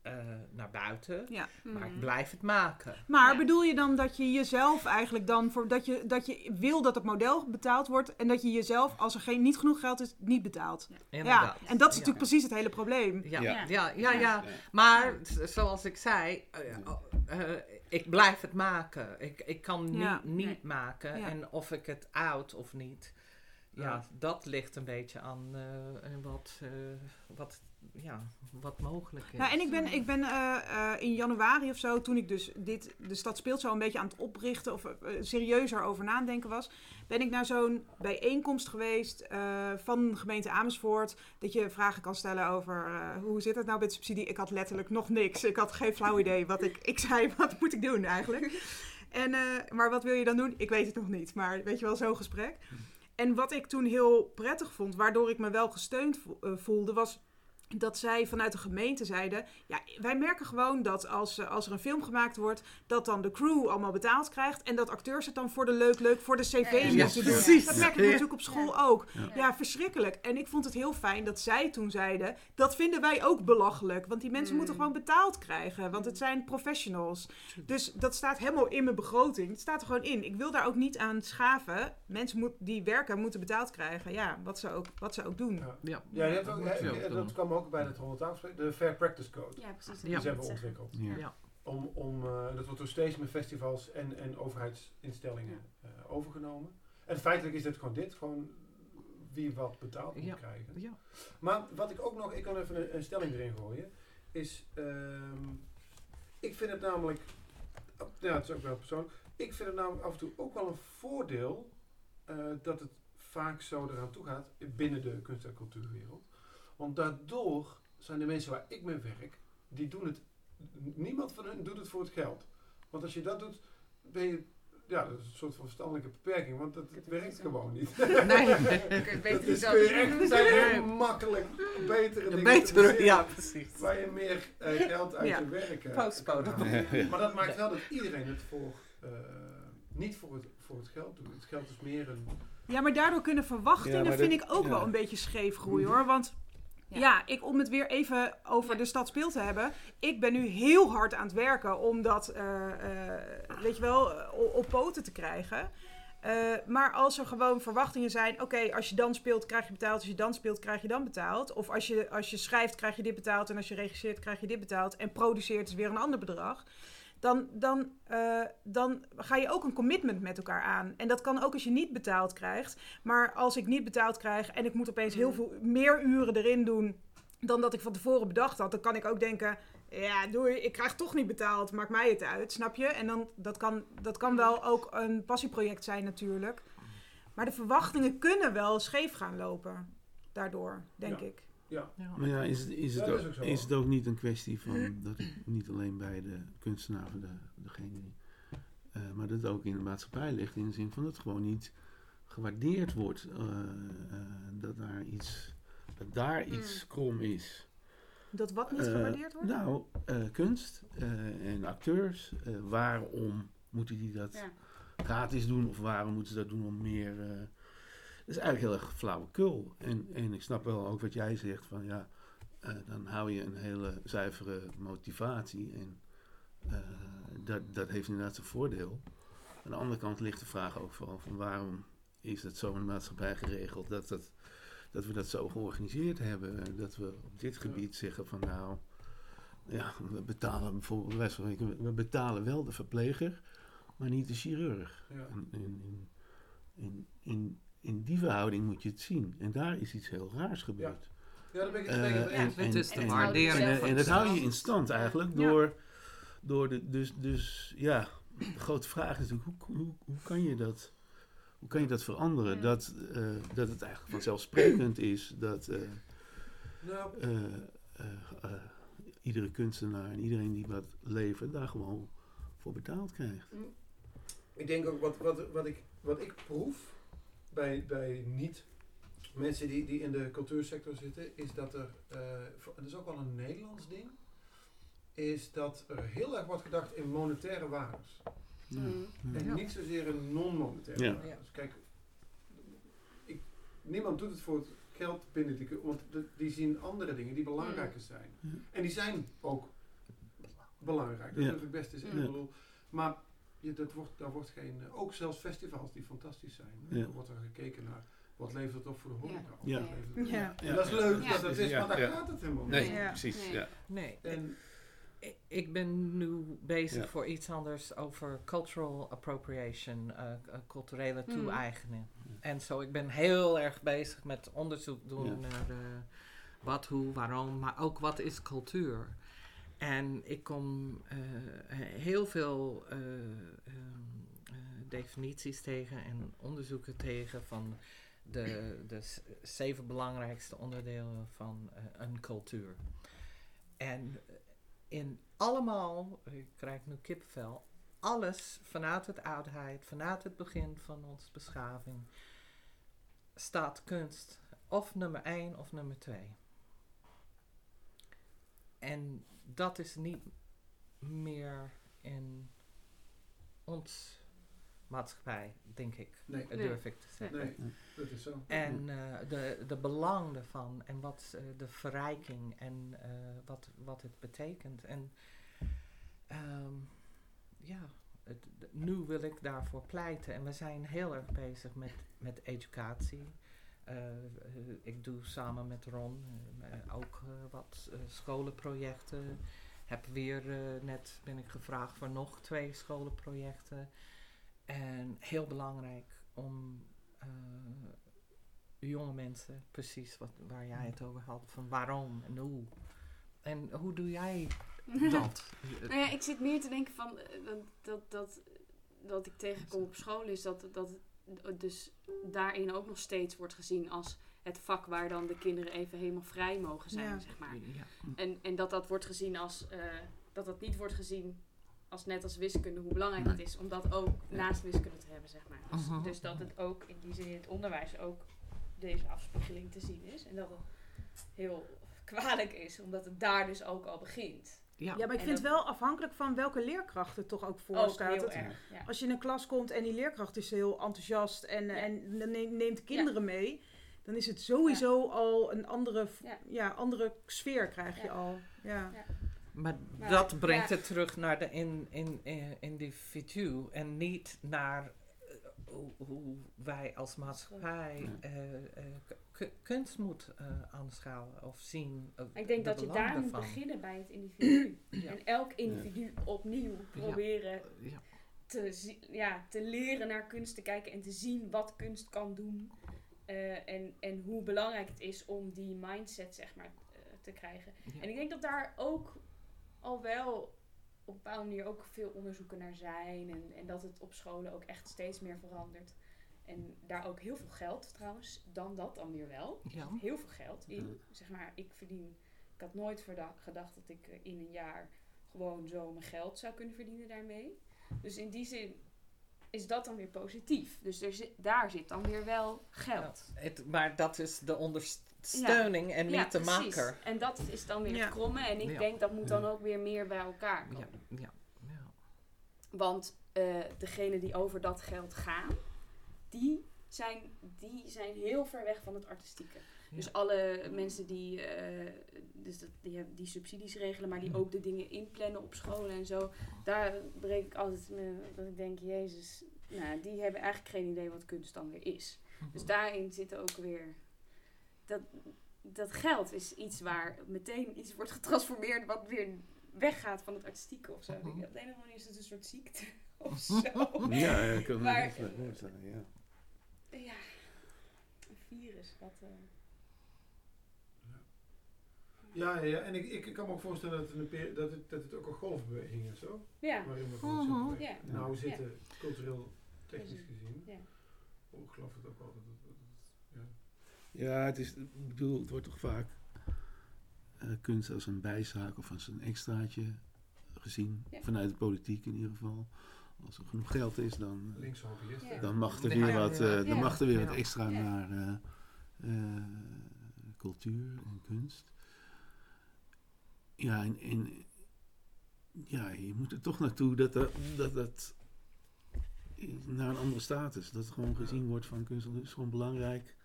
eh, naar buiten. Ja. Maar ik Mhm. blijf het maken. Maar Ja. bedoel je dan dat je jezelf eigenlijk dan voor dat je, dat je wil dat het model betaald wordt en dat je jezelf, als er geen, niet genoeg geld is, niet betaalt? Inderdaad. Ja, en dat is Ja. natuurlijk precies het hele probleem. Ja, Ja. ja, ja, ja, Ja. Maar zoals ik zei, eh, eh, ik blijf het maken. Ik, ik kan niet, Ja. niet Nee. maken. Ja. En of ik het out of niet, ja, Ja. dat ligt een beetje aan eh, wat, eh, wat, ja, wat mogelijk is. Nou, en ik ben, ik ben eh, eh, in januari of zo, toen ik dus dit, de stad speelt zo een beetje aan het oprichten of eh, serieuzer over nadenken was, ben ik naar zo'n bijeenkomst geweest van de gemeente Amersfoort. Dat je vragen kan stellen over hoe zit het nou met subsidie. Ik had letterlijk nog niks. Ik had geen flauw idee wat ik, ik zei, wat moet ik doen eigenlijk? En, maar wat wil je dan doen? Ik weet het nog niet. Maar weet je wel, zo'n gesprek. En wat ik toen heel prettig vond, waardoor ik me wel gesteund vo- voelde, was dat zij vanuit de gemeente zeiden: Ja, wij merken gewoon dat als, eh, als er een film gemaakt wordt, dat dan de crew allemaal betaald krijgt. En dat acteurs het dan voor de leuk, leuk, voor de cv Ja, moeten doen. precies. Dat merk ik natuurlijk op school ook. Ja. Ja. verschrikkelijk. En ik vond het heel fijn dat zij toen zeiden: Dat vinden wij ook belachelijk. Want die mensen Mm. moeten gewoon betaald krijgen. Want het zijn professionals. Dus dat staat helemaal in mijn begroting. Het staat er gewoon in. Ik wil daar ook niet aan schaven. Mensen moet, die werken moeten betaald krijgen. Ja, wat ze ook, wat ze ook doen. Ja. Dat ook, je hè, ook ook bij het rondetafelsprek, de Fair Practice Code. Ja, precies. Die Ja. ze hebben Zeggen. ontwikkeld. Ja. Ja. Om, om, eh, dat wordt door steeds meer festivals en, en overheidsinstellingen eh, overgenomen. En feitelijk is het gewoon dit, gewoon wie wat betaald moet Ja. krijgen. Ja. Maar wat ik ook nog, ik kan even een, een stelling erin gooien, is, ehm, ik vind het namelijk, ja het is ook wel persoonlijk, ik vind het namelijk af en toe ook wel een voordeel eh, dat het vaak zo eraan toe gaat binnen de kunst- en cultuurwereld. Want daardoor zijn de mensen waar ik mee werk, die doen het, niemand van hen doet het voor het geld. Want als je dat doet, ben je, ja, dat is een soort van verstandelijke beperking, want dat het werkt gewoon niet. Nee. Dat het is, kun je echt, zijn heel makkelijk betere dingen te Beter, verzinnen, ja, precies. Waar je meer eh, geld uit Ja. je werk eh. Maar dat maakt wel dat iedereen het voor, eh, niet voor het, voor het geld doet. Het geld is meer een... Ja, maar daardoor kunnen verwachtingen, Ja, vind dat- ik ook ja. wel een beetje scheef groeien hoor. Want ja. Ja. ik, om het weer even over Ja. de stad speel te hebben. Ik ben nu heel hard aan het werken om dat, eh, weet je wel, eh, op, op poten te krijgen. Maar als er gewoon verwachtingen zijn, oké, als je dan speelt krijg je betaald, als je dan speelt krijg je dan betaald. Of als je, als je schrijft krijg je dit betaald en als je regisseert krijg je dit betaald en produceert is weer een ander bedrag. Dan, dan, eh, dan ga je ook een commitment met elkaar aan. En dat kan ook als je niet betaald krijgt. Maar als ik niet betaald krijg en ik moet opeens heel Mm. veel meer uren erin doen dan dat ik van tevoren bedacht had, dan kan ik ook denken: ja, doei, ik krijg toch niet betaald, maakt mij het uit, snap je? En dan dat kan dat kan wel ook een passieproject zijn natuurlijk. Maar de verwachtingen kunnen wel scheef gaan lopen daardoor, denk Ja. ik. Ja. Maar ja, is het, is, het is ook is het ook niet een kwestie van dat het niet alleen bij de kunstenaar, of de, degene die, eh, maar dat het ook in de maatschappij ligt in de zin van dat het gewoon niet gewaardeerd wordt, eh, eh, dat daar iets, dat daar iets krom is. Dat wat niet gewaardeerd wordt? Nou, eh, kunst eh, en acteurs, eh, waarom moeten die dat Ja. gratis doen of waarom moeten ze dat doen om meer. Dat is eigenlijk heel erg flauwekul. En, en ik snap wel ook wat jij zegt van ja, eh, dan hou je een hele zuivere motivatie en eh, dat, dat heeft inderdaad zijn voordeel. Aan de andere kant ligt de vraag ook van, van waarom is het zo in de maatschappij geregeld dat, dat, dat we dat zo georganiseerd hebben. Dat we op dit gebied zeggen van nou, ja, we betalen bijvoorbeeld, we betalen wel de verpleger, maar niet de chirurg. Ja. En in, die verhouding moet je het zien. En daar is iets heel raars gebeurd. Ja, daar ben ik het Eh, en, het is de En waardering dat hou je in stand eigenlijk Ja. door, door de, dus, dus ja, de grote vraag is natuurlijk, hoe, hoe, hoe kan je dat, hoe kan je dat veranderen? Ja. Dat, eh, dat het eigenlijk vanzelfsprekend is dat eh, Nou, eh, eh, eh, iedere kunstenaar en iedereen die wat levert, daar gewoon voor betaald krijgt. Ik denk ook wat, wat, wat, ik, wat ik proef bij, bij niet mensen die, die in de cultuursector zitten, is dat er, eh, voor- dat is ook wel een Nederlands ding, is dat er heel erg wordt gedacht in monetaire waardes. Mm. En Ja. niet zozeer in non-monetaire Ja. waardes. Kijk, ik, niemand doet het voor het geld binnen die, want de- die zien andere dingen die belangrijker zijn. Ja. En die zijn ook belangrijk, dat Ja. durf ik best te zeggen. Maar je, dat wordt, daar wordt geen, eh, ook zelfs festivals die fantastisch zijn, Ja. wordt er gekeken naar wat levert het op voor de horeca. Ja. Ja. En dat is leuk Ja. dat het is, Ja. maar daar Ja. gaat het helemaal niet. Nee, Ja. precies. Nee. Ja. Nee, En, ik- ben nu bezig Ja. voor iets anders over cultural appropriation, eh, eh, culturele Hmm. toe-eigening. En zo, ik ben heel erg bezig met onderzoek doen Ja. naar eh, wat, hoe, waarom, maar ook wat is cultuur. En ik kom eh, heel veel eh, ehm, eh, definities tegen en onderzoeken tegen van de, de zeven belangrijkste onderdelen van een cultuur. En in allemaal, ik krijg nu kippenvel, alles vanuit het oudheid, vanuit het begin van onze beschaving, staat kunst of nummer 1 of nummer 2. En dat is niet meer in ons maatschappij, denk ik. nee, Dat durf ik te zeggen. nee, dat is zo. En eh, de, de belang ervan en wat eh, de verrijking en eh, wat, wat het betekent. En ehm, ja, het, nu wil ik daarvoor pleiten. En we zijn heel erg bezig met, met educatie. Eh, eh, ik doe samen met Ron eh, ook wat scholenprojecten. Heb weer net ben ik gevraagd voor nog twee scholenprojecten. En heel belangrijk om jonge mensen, precies wat, waar jij het over had, van waarom en hoe. En hoe doe jij dat? Nou ja, ik zit meer te denken van dat, dat, dat, dat ik tegenkom op school is dat, dat dus daarin ook nog steeds wordt gezien als het vak waar dan de kinderen even helemaal vrij mogen zijn, Ja. zeg maar. Ja. En, en dat dat wordt gezien als, eh, dat dat niet wordt gezien als net als wiskunde, hoe belangrijk Nee. het is om dat ook naast wiskunde te hebben, zeg maar. Dus, dus dat het ook in die zin in het onderwijs ook deze afspiegeling te zien is. En dat het heel kwalijk is, omdat het daar dus ook al begint. Ja. Ja, maar ik En vind het dat- wel afhankelijk van welke leerkracht er toch ook voor Ook staat. heel Het- erg, ja. Als je in een klas komt en die leerkracht is heel enthousiast en, Ja. en neemt, neemt de kinderen mee, dan is het sowieso al een andere, Ja. ja. andere sfeer krijg je al. Ja. Maar Maar, dat brengt ja. het terug naar de in, in, in, individu en niet naar hoe, hoe wij als maatschappij eh, eh, kunst moet eh, aanschouwen of zien. Ik denk de dat je daar moet beginnen bij het individu. Ja. En elk individu opnieuw proberen Ja. te, ja, te leren naar kunst te kijken en te zien wat kunst kan doen. Eh, en, en hoe belangrijk het is om die mindset zeg maar te krijgen. Ja. En ik denk dat daar ook al wel op een bepaalde manier ook veel onderzoeken naar zijn. En, en dat het op scholen ook echt steeds meer verandert. En daar ook heel veel geld trouwens, dan dat dan weer wel. Ja. Heel veel geld in. Zeg maar, ik verdien. Ik had nooit gedacht dat ik eh, in een jaar gewoon zo mijn geld zou kunnen verdienen daarmee. Dus in die zin is dat dan weer positief. Dus er zit, daar zit dan weer wel geld. Ja, het, maar dat is de ondersteuning en niet Ja, de precies. maker. En dat is dan weer Ja. het kromme. En ik denk dat moet dan ook weer meer bij elkaar komen. Ja, ja, ja. Want eh degenen die over dat geld gaan, die zijn, die zijn heel ver weg van het artistieke. Dus alle mensen die, eh, dus dat, die, die subsidies regelen, maar die Mhm. ook de dingen inplannen op scholen en zo. Daar breek ik altijd me, dat ik denk, jezus, nou, die hebben eigenlijk geen idee wat kunst dan weer is. Dus daarin zitten ook weer dat, dat geld is iets waar meteen iets wordt getransformeerd wat weer weggaat van het artistieke of zo. Ik denk, Op de een of andere manier is het een soort ziekte of zo. Ja, ja, ik kan me Maar- voorstellen, ja. Ja, een virus. Wat, eh, Ja, ja, ja. en ik, ik kan me ook voorstellen dat het, een dat het, dat het ook een golfbeweging is, zo. ja. Waarin we gewoon Mhm. beweegt. Ja. Nou we zitten, cultureel, technisch gezien. Ja. Oh, ik geloof het ook altijd. Ja, het is, ik bedoel, het wordt toch vaak eh, kunst als een bijzaak of als een extraatje gezien. Ja. Vanuit de politiek in ieder geval. Als er genoeg geld is, dan, eh. Ja. dan mag er weer wat, eh, dan mag er weer wat extra Ja. naar eh, eh, cultuur en kunst. Ja, en, en ja, je moet er toch naartoe dat dat, dat, dat naar een andere status. Dat het gewoon gezien wordt van kunst. Is gewoon belangrijk.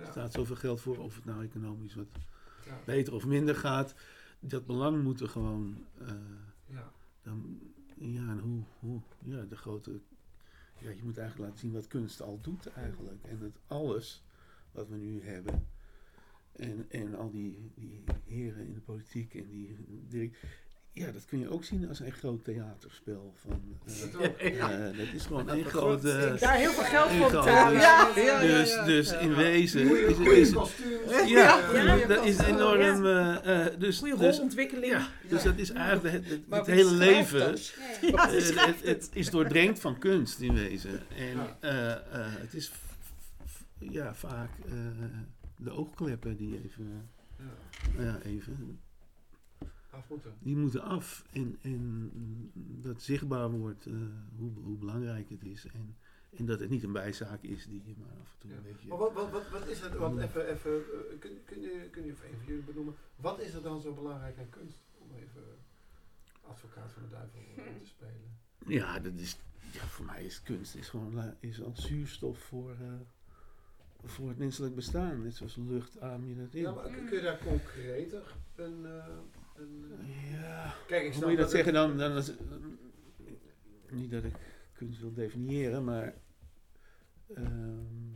Er staat zoveel geld voor, of het nou economisch wat beter of minder gaat. Dat belang moet er gewoon. eh, Ja. dan, ja, en hoe, hoe, ja, de grote. Ja, je moet eigenlijk laten zien wat kunst al doet eigenlijk. En dat alles wat we nu hebben. En, en al die, die heren in de politiek en die Ja, dat kun je ook zien als een groot theaterspel. Van, eh, Dat ook. eh, dat is gewoon Dat een groot... Daar heel veel geld voor betalen. Ja, ja, ja, dus ja. dus Ja. in wezen Goeie, is, goeie is, kostuums. ja, Ja, ja. dat is enorm. eh, dus, Goede dus, rolontwikkeling. ja, dus dat is eigenlijk het, hele leven. Ja, ja. Ja, het, het is doordrenkt van kunst in wezen. En Ja. eh, eh, het is f- f- ja, vaak eh, de oogkleppen die even, Ja. ja, even, Af moeten. die moeten af. En, en dat zichtbaar wordt eh, hoe, hoe belangrijk het is. En, en dat het niet een bijzaak is die je maar af en toe Ja. een beetje... Maar wat, wat, wat, wat is het, want Ja. even, even eh, kun, kun, je, kun je van jullie benoemen, wat is er dan zo belangrijk aan kunst? Om even advocaat van de duivel eh, te spelen. Ja, dat is, ja, voor mij is kunst is gewoon is als zuurstof voor, eh, voor het menselijk bestaan. Net zoals lucht adem je dat in. Ja, maar kun je daar concreter een... een Ja, Kijk, ik hoe moet je dat zeggen dan? dan is, niet dat ik kunst wil definiëren, maar ehm,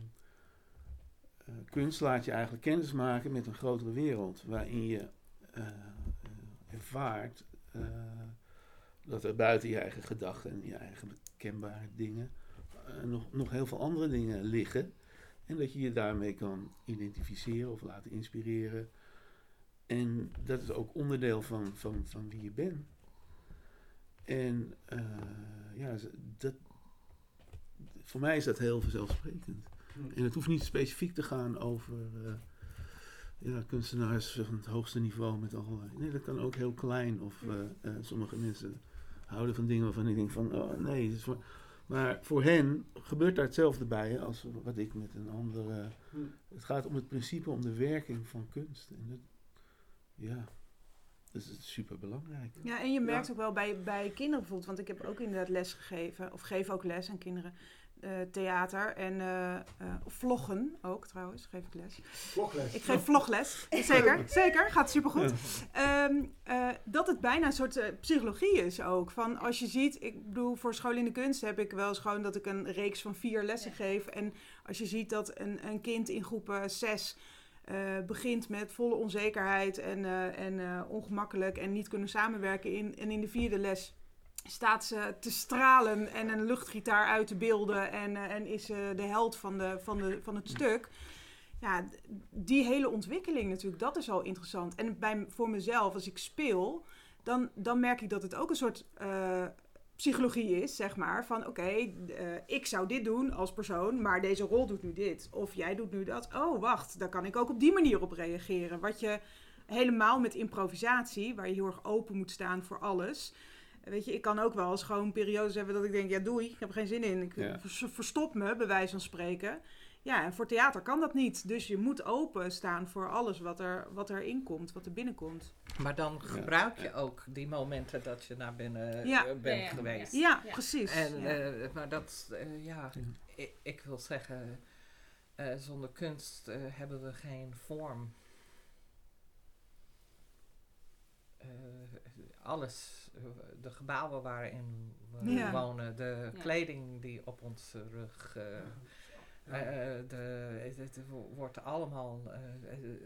eh, kunst laat je eigenlijk kennis maken met een grotere wereld. Waarin je eh, eh, ervaart dat er buiten je eigen gedachten en je eigen kenbare dingen nog, nog heel veel andere dingen liggen. En dat je je daarmee kan identificeren of laten inspireren. En dat is ook onderdeel van, van, van wie je bent. En eh, ja, dat, voor mij is dat heel vanzelfsprekend. En het hoeft niet specifiek te gaan over eh, ja, kunstenaars van het hoogste niveau met allerlei. Nee, dat kan ook heel klein. Of eh, sommige mensen houden van dingen waarvan ik denk van, oh nee. dit is voor, maar voor hen gebeurt daar hetzelfde bij als wat ik met een andere. Hm. Het gaat om het principe, om de werking van kunst. En dat, ja, dat is super belangrijk. Ja, en je merkt Ja. ook wel bij, bij kinderen bijvoorbeeld, want ik heb ook inderdaad les gegeven, of geef ook les aan kinderen, eh, theater en eh, eh, of vloggen ook trouwens, geef ik les. Vlogles. Ik geef vlogles, zeker, zeker, gaat supergoed. Ehm, eh, dat het bijna een soort psychologie is ook. Van als je ziet, ik bedoel, voor school in de kunst heb ik wel eens gewoon dat ik een reeks van vier lessen Ja. geef. En als je ziet dat een, een kind in groep zes eh, begint met volle onzekerheid en, eh, en eh, ongemakkelijk en niet kunnen samenwerken. In, en in de vierde les staat ze te stralen en een luchtgitaar uit te beelden en, en is ze de held van, de, van, de, van het stuk. Ja, die hele ontwikkeling natuurlijk, dat is al interessant. En bij, voor mezelf, als ik speel, dan, dan merk ik dat het ook een soort psychologie is, zeg maar. Van oké, eh, ik zou dit doen als persoon, maar deze rol doet nu dit. Of jij doet nu dat. Oh, wacht, daar kan ik ook op die manier op reageren. Wat je helemaal met improvisatie, waar je heel erg open moet staan voor alles. Weet je, ik kan ook wel eens gewoon periodes hebben dat ik denk, ja doei, ik heb er geen zin in. Ik Ja. verstop me, bij wijze van spreken. Ja, en voor theater kan dat niet. Dus je moet open staan voor alles wat er, wat erin komt, wat er binnenkomt. Maar dan gebruik je ook die momenten dat je naar binnen Ja. eh, bent Ja, ja, geweest. Ja, Ja. precies. En, ja. eh, maar dat, eh, ja, ik, ik wil zeggen, eh, zonder kunst hebben we geen vorm. Eh, alles, de gebouwen waarin we Ja. wonen, de Ja. kleding die op onze rug, eh. Eh, de, het, wordt allemaal eh,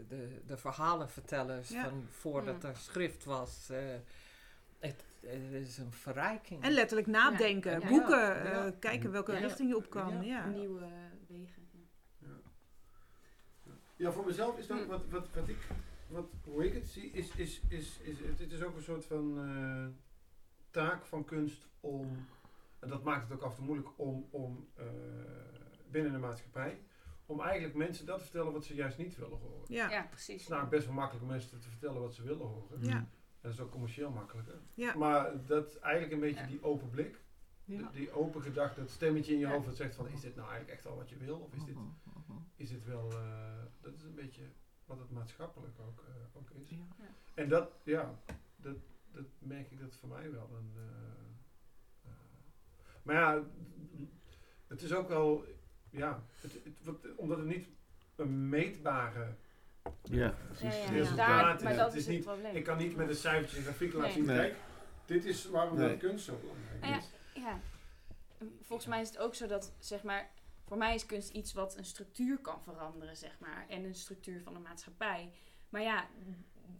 de, de verhalenvertellers Ja. van voordat Ja. er schrift was. eh, het, het is een verrijking. En letterlijk nadenken, Ja. boeken, Ja. eh, Ja. kijken welke Ja. richting je op kan. Ja. Ja. Nieuwe wegen. ja. Ja, voor mezelf is dat Hm. wat, wat, wat ik, wat, hoe ik het zie, is, is, is, is het, het is ook een soort van eh, taak van kunst om, en dat maakt het ook af en toe moeilijk om, om eh, binnen de maatschappij, om eigenlijk mensen dat te vertellen wat ze juist niet willen horen. Ja. Ja, Het precies. is namelijk best wel makkelijk om mensen te vertellen wat ze willen horen. Ja. Dat is ook commercieel makkelijker. Ja. Maar dat eigenlijk een beetje Ja. die open blik, Ja. die, open gedachte, dat stemmetje in je Ja. hoofd dat zegt van is dit nou eigenlijk echt al wat je wil? Of is dit, Mhm, mhm. is dit wel, eh, dat is een beetje wat het maatschappelijk ook, eh, ook is. Ja. En dat, ja, dat, dat merk ik dat voor mij wel een. eh, eh, maar ja, het is ook wel, ja, het, het, wat, omdat het niet een meetbare Ja, eh. Ja, ja, ja. resultaat Daar, is. maar Het dat is is het niet, probleem. ik kan niet met een cijfertje en grafiek laten zien, Nee. kijk, dit is waarom Nee. dat kunst zo belangrijk Nou ja, is. Ja, volgens mij is het ook zo dat, zeg maar, voor mij is kunst iets wat een structuur kan veranderen, zeg maar. En een structuur van de maatschappij. Maar ja,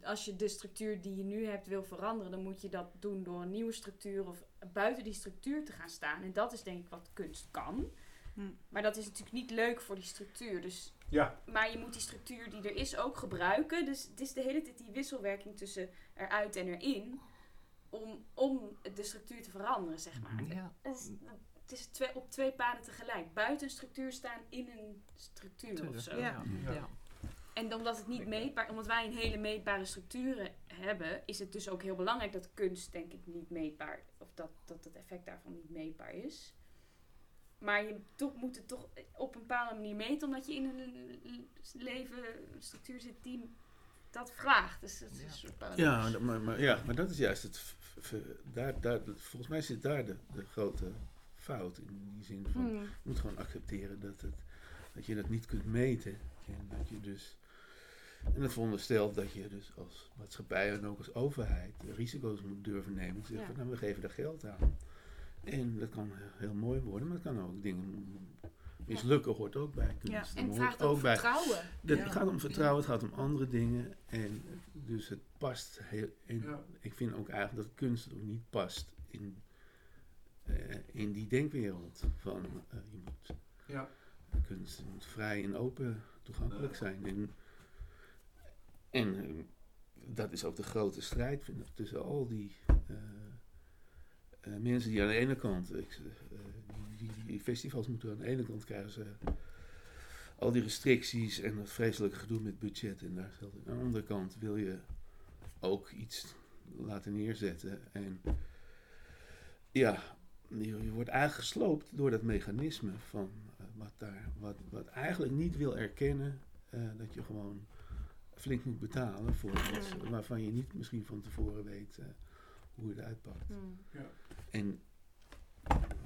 als je de structuur die je nu hebt wil veranderen, dan moet je dat doen door een nieuwe structuur of buiten die structuur te gaan staan. En dat is denk ik wat kunst kan. Hm. Maar dat is natuurlijk niet leuk voor die structuur. Dus, Ja, maar je moet die structuur die er is ook gebruiken. Dus het is de hele tijd die wisselwerking tussen eruit en erin. Om, om de structuur te veranderen, zeg maar. Ja. Het is, het is twee, op twee paden tegelijk. Buiten een structuur staan, in een structuur of zo. Ja. Ja. Ja. En omdat het niet meetbaar, omdat wij een hele meetbare structuren hebben, is het dus ook heel belangrijk dat kunst, denk ik, niet meetbaar, of dat, dat het effect daarvan niet meetbaar is. Maar je toch, moet het toch op een bepaalde manier meten, omdat je in een leven, een structuur zit die dat vraagt. Dus het is Ja. een soort paradox. Ja, maar, maar, ja, maar dat is juist het. daar, daar, volgens mij zit daar de, de grote fout. In die zin van. Hmm. Je moet gewoon accepteren dat, het, dat je dat niet kunt meten. En dat je dus. En dat veronderstelt dat je dus als maatschappij en ook als overheid risico's moet durven nemen. Te zeggen, Ja. van, nou, we geven daar geld aan. En dat kan heel mooi worden, maar het kan ook dingen mislukken, hoort ook bij kunst. En het hoort vraagt ook bij vertrouwen. het Ja. gaat om vertrouwen, het gaat om andere dingen. En dus het past heel. En Ja. Ik vind ook eigenlijk dat kunst ook niet past in, eh, in die denkwereld. Van eh, je moet, ja. kunst moet vrij en open toegankelijk Ja. zijn. En, en eh, dat is ook de grote strijd vind ik, tussen al die eh, eh, mensen die aan de ene kant. Ik, eh, die, festivals moeten aan de ene kant krijgen ze al die restricties en dat vreselijke gedoe met budget en daar geldt. Aan de andere kant wil je ook iets laten neerzetten. En ja, je, je wordt eigenlijk gesloopt door dat mechanisme van eh, wat daar, wat, wat eigenlijk niet wil erkennen eh, dat je gewoon flink moet betalen voor iets waarvan je niet misschien van tevoren weet eh, hoe het uitpakt. Hmm. En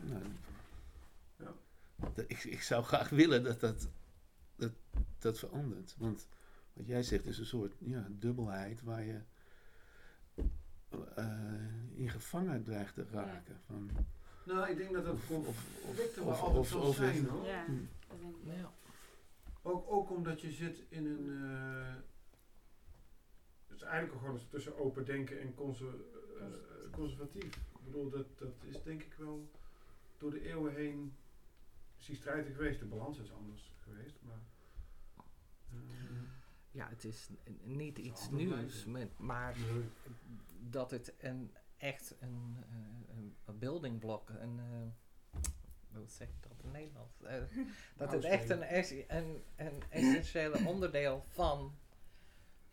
nou, Ja. ik, ik zou graag willen dat dat, dat dat verandert. Want wat jij zegt is een soort ja, dubbelheid waar je eh, in gevangen dreigt te raken. Van, Nou, ik denk dat dat Of- conflicten of- wel altijd of- zal of zijn hoor. Ja, Hm. dat denk ik. Ja. Ook, ook omdat je zit in een. eh het is eigenlijk gewoon tussen open denken en conser, eh, conservatief. Ik bedoel, dat, dat is denk ik wel door de eeuwen heen misschien strijdig geweest. De balans is anders geweest, maar. eh, ja, het is niet iets nieuws, met, maar nee. dat het een, echt een, eh, een, een building block, een, eh, hoe zeg ik dat in het Nederlands? Eh, dat het echt een, een, een essentiële onderdeel van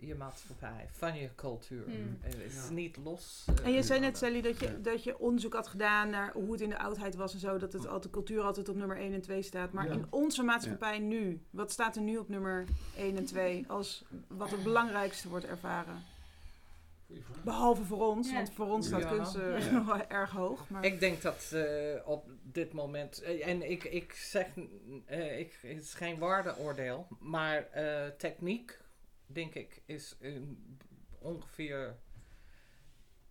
je maatschappij, van je cultuur. Hmm. Eh, Het is Ja. niet los. eh, En je zei van net, Sally, dat je, Ja. dat je onderzoek had gedaan naar hoe het in de oudheid was en zo. Dat het altijd, cultuur altijd op nummer 1 en 2 staat. Maar Ja. in onze maatschappij nu, wat staat er nu op nummer 1 en 2 als wat het belangrijkste wordt ervaren? Behalve voor ons, Ja. want voor ons staat Ja. kunst eh, Ja. nog wel erg hoog. Maar Ik denk dat eh, op dit moment, eh, en ik, ik zeg, eh, ik, het is geen waardeoordeel, maar eh, techniek, denk ik, is een- ongeveer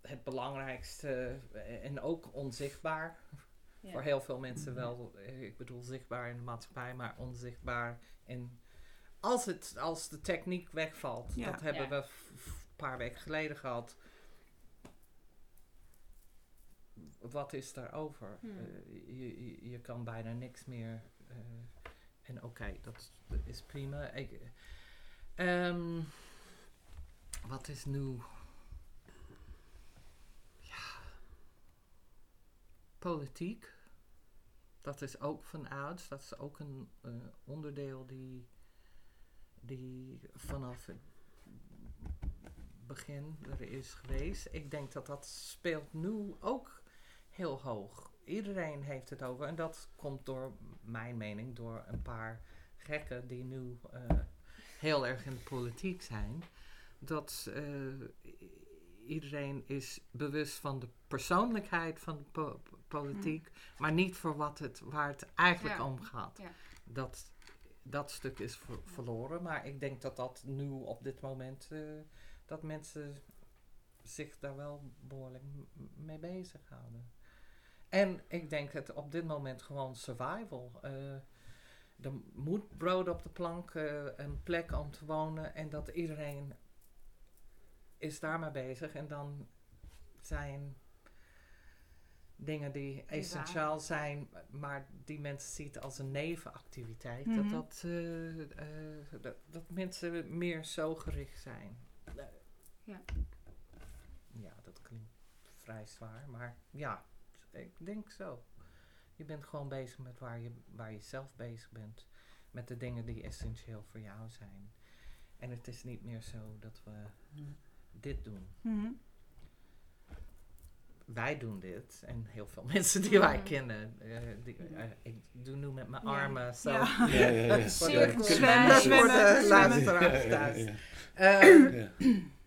het belangrijkste eh, en ook onzichtbaar. Ja. voor heel veel mensen wel, eh, ik bedoel, zichtbaar in de maatschappij, maar onzichtbaar in. Als, het, als de techniek wegvalt, Ja. dat hebben Ja. we een paar weken geleden gehad. Wat is daarover? Hmm. Eh, je, je, je kan bijna niks meer. en oké, dat is prima. Ik, ehm, wat is nu? Ja. Politiek. Dat is ook van ouds. Dat is ook een eh, onderdeel die, die vanaf het begin er is geweest. Ik denk dat dat speelt nu ook heel hoog. Iedereen heeft het over. En dat komt door mijn mening door een paar gekken die nu eh, heel erg in de politiek zijn. Dat eh, iedereen is bewust van de persoonlijkheid van de po- politiek, maar niet voor wat het, waar het eigenlijk Ja. om gaat. Ja. Dat, dat stuk is ver- verloren, maar ik denk dat dat nu op dit moment, eh, dat mensen zich daar wel behoorlijk mee bezighouden. En ik denk het op dit moment gewoon survival. Eh, er moet brood op de plank, eh, een plek om te wonen en dat iedereen is daar maar bezig. En dan zijn dingen die essentieel zijn, maar die mensen ziet als een nevenactiviteit, Mhm. dat, dat, eh, eh, dat, dat mensen meer zo gericht zijn. Ja. Ja, dat klinkt vrij zwaar, maar ja, ik denk zo. Je bent gewoon bezig met waar je, waar je zelf bezig bent. Met de dingen die essentieel voor jou zijn. En het is niet meer zo dat we dit doen. Mhm. Wij doen dit. En heel veel mensen die wij Mhm. kennen. eh, die, eh, ik doe nu met mijn Ja. armen zo. Ja. Ja. Voor de- de luisteraars thuis. ja.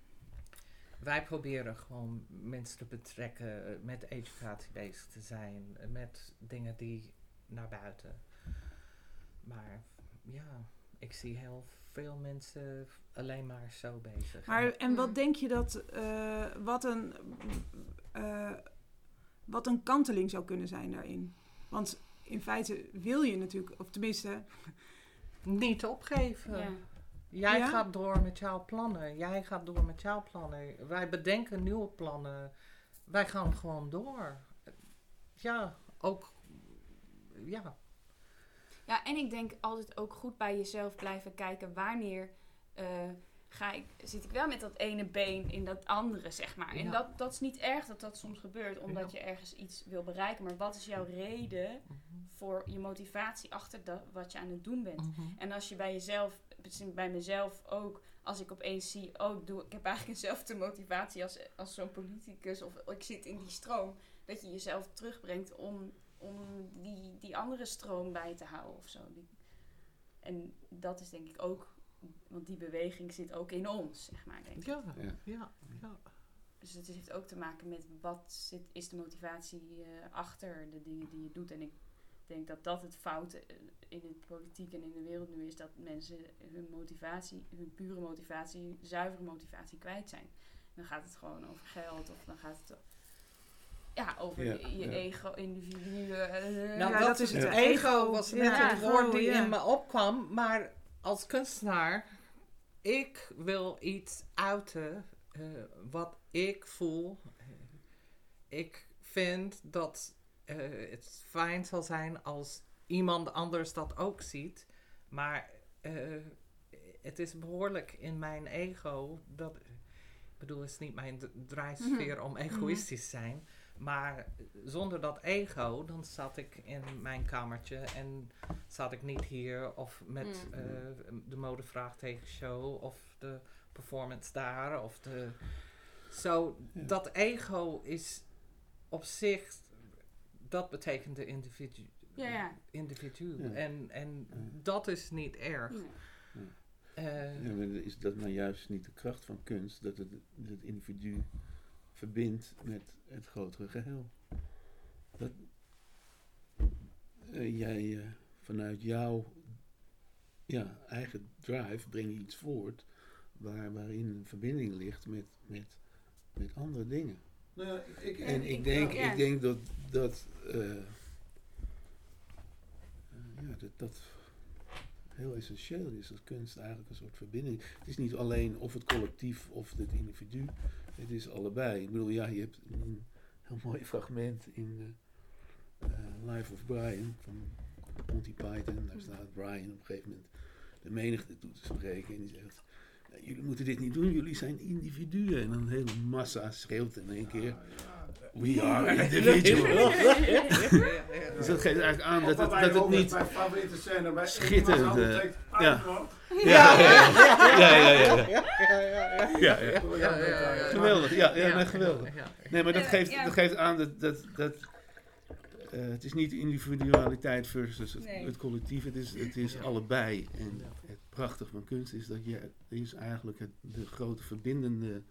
Wij proberen gewoon mensen te betrekken, eh, met educatie bezig te zijn, eh, met dingen die naar buiten. Maar ja, ik zie heel veel mensen alleen maar zo bezig. Maar, en wat denk je dat, eh, wat, een, eh, wat een kanteling zou kunnen zijn daarin? Want in feite wil je natuurlijk, of tenminste, Niet opgeven. Ja. Jij Ja? gaat door met jouw plannen. Jij gaat door met jouw plannen. Wij bedenken nieuwe plannen. Wij gaan gewoon door. Ja, ook. Ja, Ja, en ik denk altijd ook goed bij jezelf blijven kijken wanneer eh, ga ik, zit ik wel met dat ene been in dat andere, zeg maar. En Ja. dat, dat is niet erg dat dat soms gebeurt, omdat je ergens iets wil bereiken. Maar wat is jouw reden voor je motivatie achter dat, wat je aan het doen bent? Mhm. En als je bij jezelf, bij mezelf ook, als ik opeens zie, oh, ik, doe, ik heb eigenlijk eenzelfde motivatie als, als zo'n politicus, of ik zit in die stroom, dat je jezelf terugbrengt om, om die, die andere stroom bij te houden of zo. Die, en dat is denk ik ook, want die beweging zit ook in ons, zeg maar, denk ik. Ja, Ja. ja, ja. Dus het heeft ook te maken met wat zit, is de motivatie eh, achter de dingen die je doet. En ik denk dat dat het fout eh, in de politiek en in de wereld nu is. Dat mensen hun motivatie, hun pure motivatie, zuivere motivatie kwijt zijn. Dan gaat het gewoon over geld of dan gaat het ja, over Ja, je, je ja. ego, individuen. eh, Nou, Ja, dat, dat is het. Ego was ja. net het woord die ja. in me opkwam. Maar als kunstenaar, ik wil iets uiten eh, wat ik voel. Eh, ik vind dat eh, het fijn zal zijn als iemand anders dat ook ziet. Maar eh, het is behoorlijk in mijn ego. Dat, ik bedoel, het is niet mijn d- drijfveer om egoïstisch te zijn. Maar zonder dat ego, dan zat ik in mijn kamertje en zat ik niet hier of met Mm. eh, de modevraagteken show of de performance daar of de. Zo, Ja. dat ego is op zich, dat betekent de individu. Ja, ja. individu. Ja. En, en Ja. dat is niet erg. Eh, is dat nou juist niet de kracht van kunst? Dat het het individu verbindt met het grotere geheel. Dat eh, jij eh, vanuit jouw ja, eigen drive breng je iets voort waar, waarin een verbinding ligt met, met, met andere dingen. Nou ja, ik, En ik- ik denk, ja. ik denk dat, dat eh, dat, dat heel essentieel is. Dat kunst eigenlijk een soort verbinding. Het is niet alleen of het collectief of het individu. Het is allebei. Ik bedoel, ja, je hebt een heel mooi fragment in eh, eh, Life of Brian van Monty Python. Daar staat Brian op een gegeven moment de menigte toe te spreken. En die zegt, "Ja, jullie moeten dit niet doen, jullie zijn individuen. En een hele massa schreeuwt in één keer, we are individuals. Dus dat geeft eigenlijk aan dat het, dat het niet... Mijn favoriete scène bij schitterend, betekent ja. Ja, ja, ja, ja, ja, ja. ja, ja, ja. Ja, ja. Door Jan Bekker. Geweldig, ja, ja, geweldig. ja, ja. Nee, maar dat Ja, geeft, ja. dat geeft aan dat, dat, dat eh, het is niet individualiteit versus het, Nee. het collectief, het is, het is allebei. En het prachtige van kunst is dat je, is eigenlijk het de grote verbindende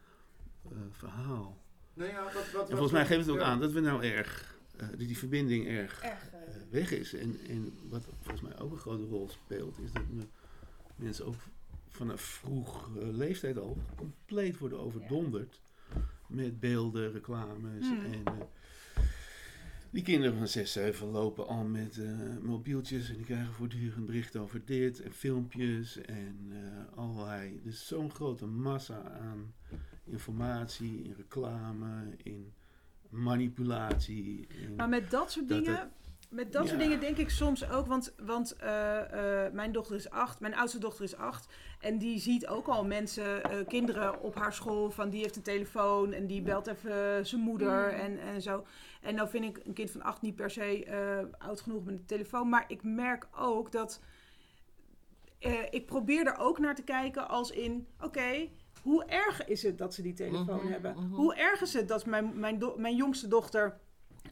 eh, verhaal. Nee, ja, wat, wat, En volgens mij geeft het ook ja. aan dat we nou erg, eh, dat die verbinding erg Erg, weg is. En, en wat volgens mij ook een grote rol speelt, is dat me, mensen ook vanaf vroeg eh, leeftijd al compleet worden overdonderd met beelden, reclames. Hmm. En, eh, die kinderen van 6, 7 lopen al met eh, mobieltjes en die krijgen voortdurend berichten over dit en filmpjes en eh, allerlei. Dus zo'n grote massa aan informatie, in reclame, in manipulatie. In, Maar met dat soort Dat dingen, met dat soort dingen denk ik soms ook, want, want eh, eh, mijn dochter is acht, mijn oudste dochter is acht. En die ziet ook al mensen, eh, kinderen op haar school, van die heeft een telefoon en die belt even zijn moeder Mm. en, en zo. En nou vind ik een kind van acht niet per se eh, oud genoeg met een telefoon. Maar ik merk ook dat, eh, ik probeer er ook naar te kijken als in, oké, hoe erg is het dat ze die telefoon Mhm, hebben? mhm. Hoe erg is het dat mijn, mijn, mijn jongste dochter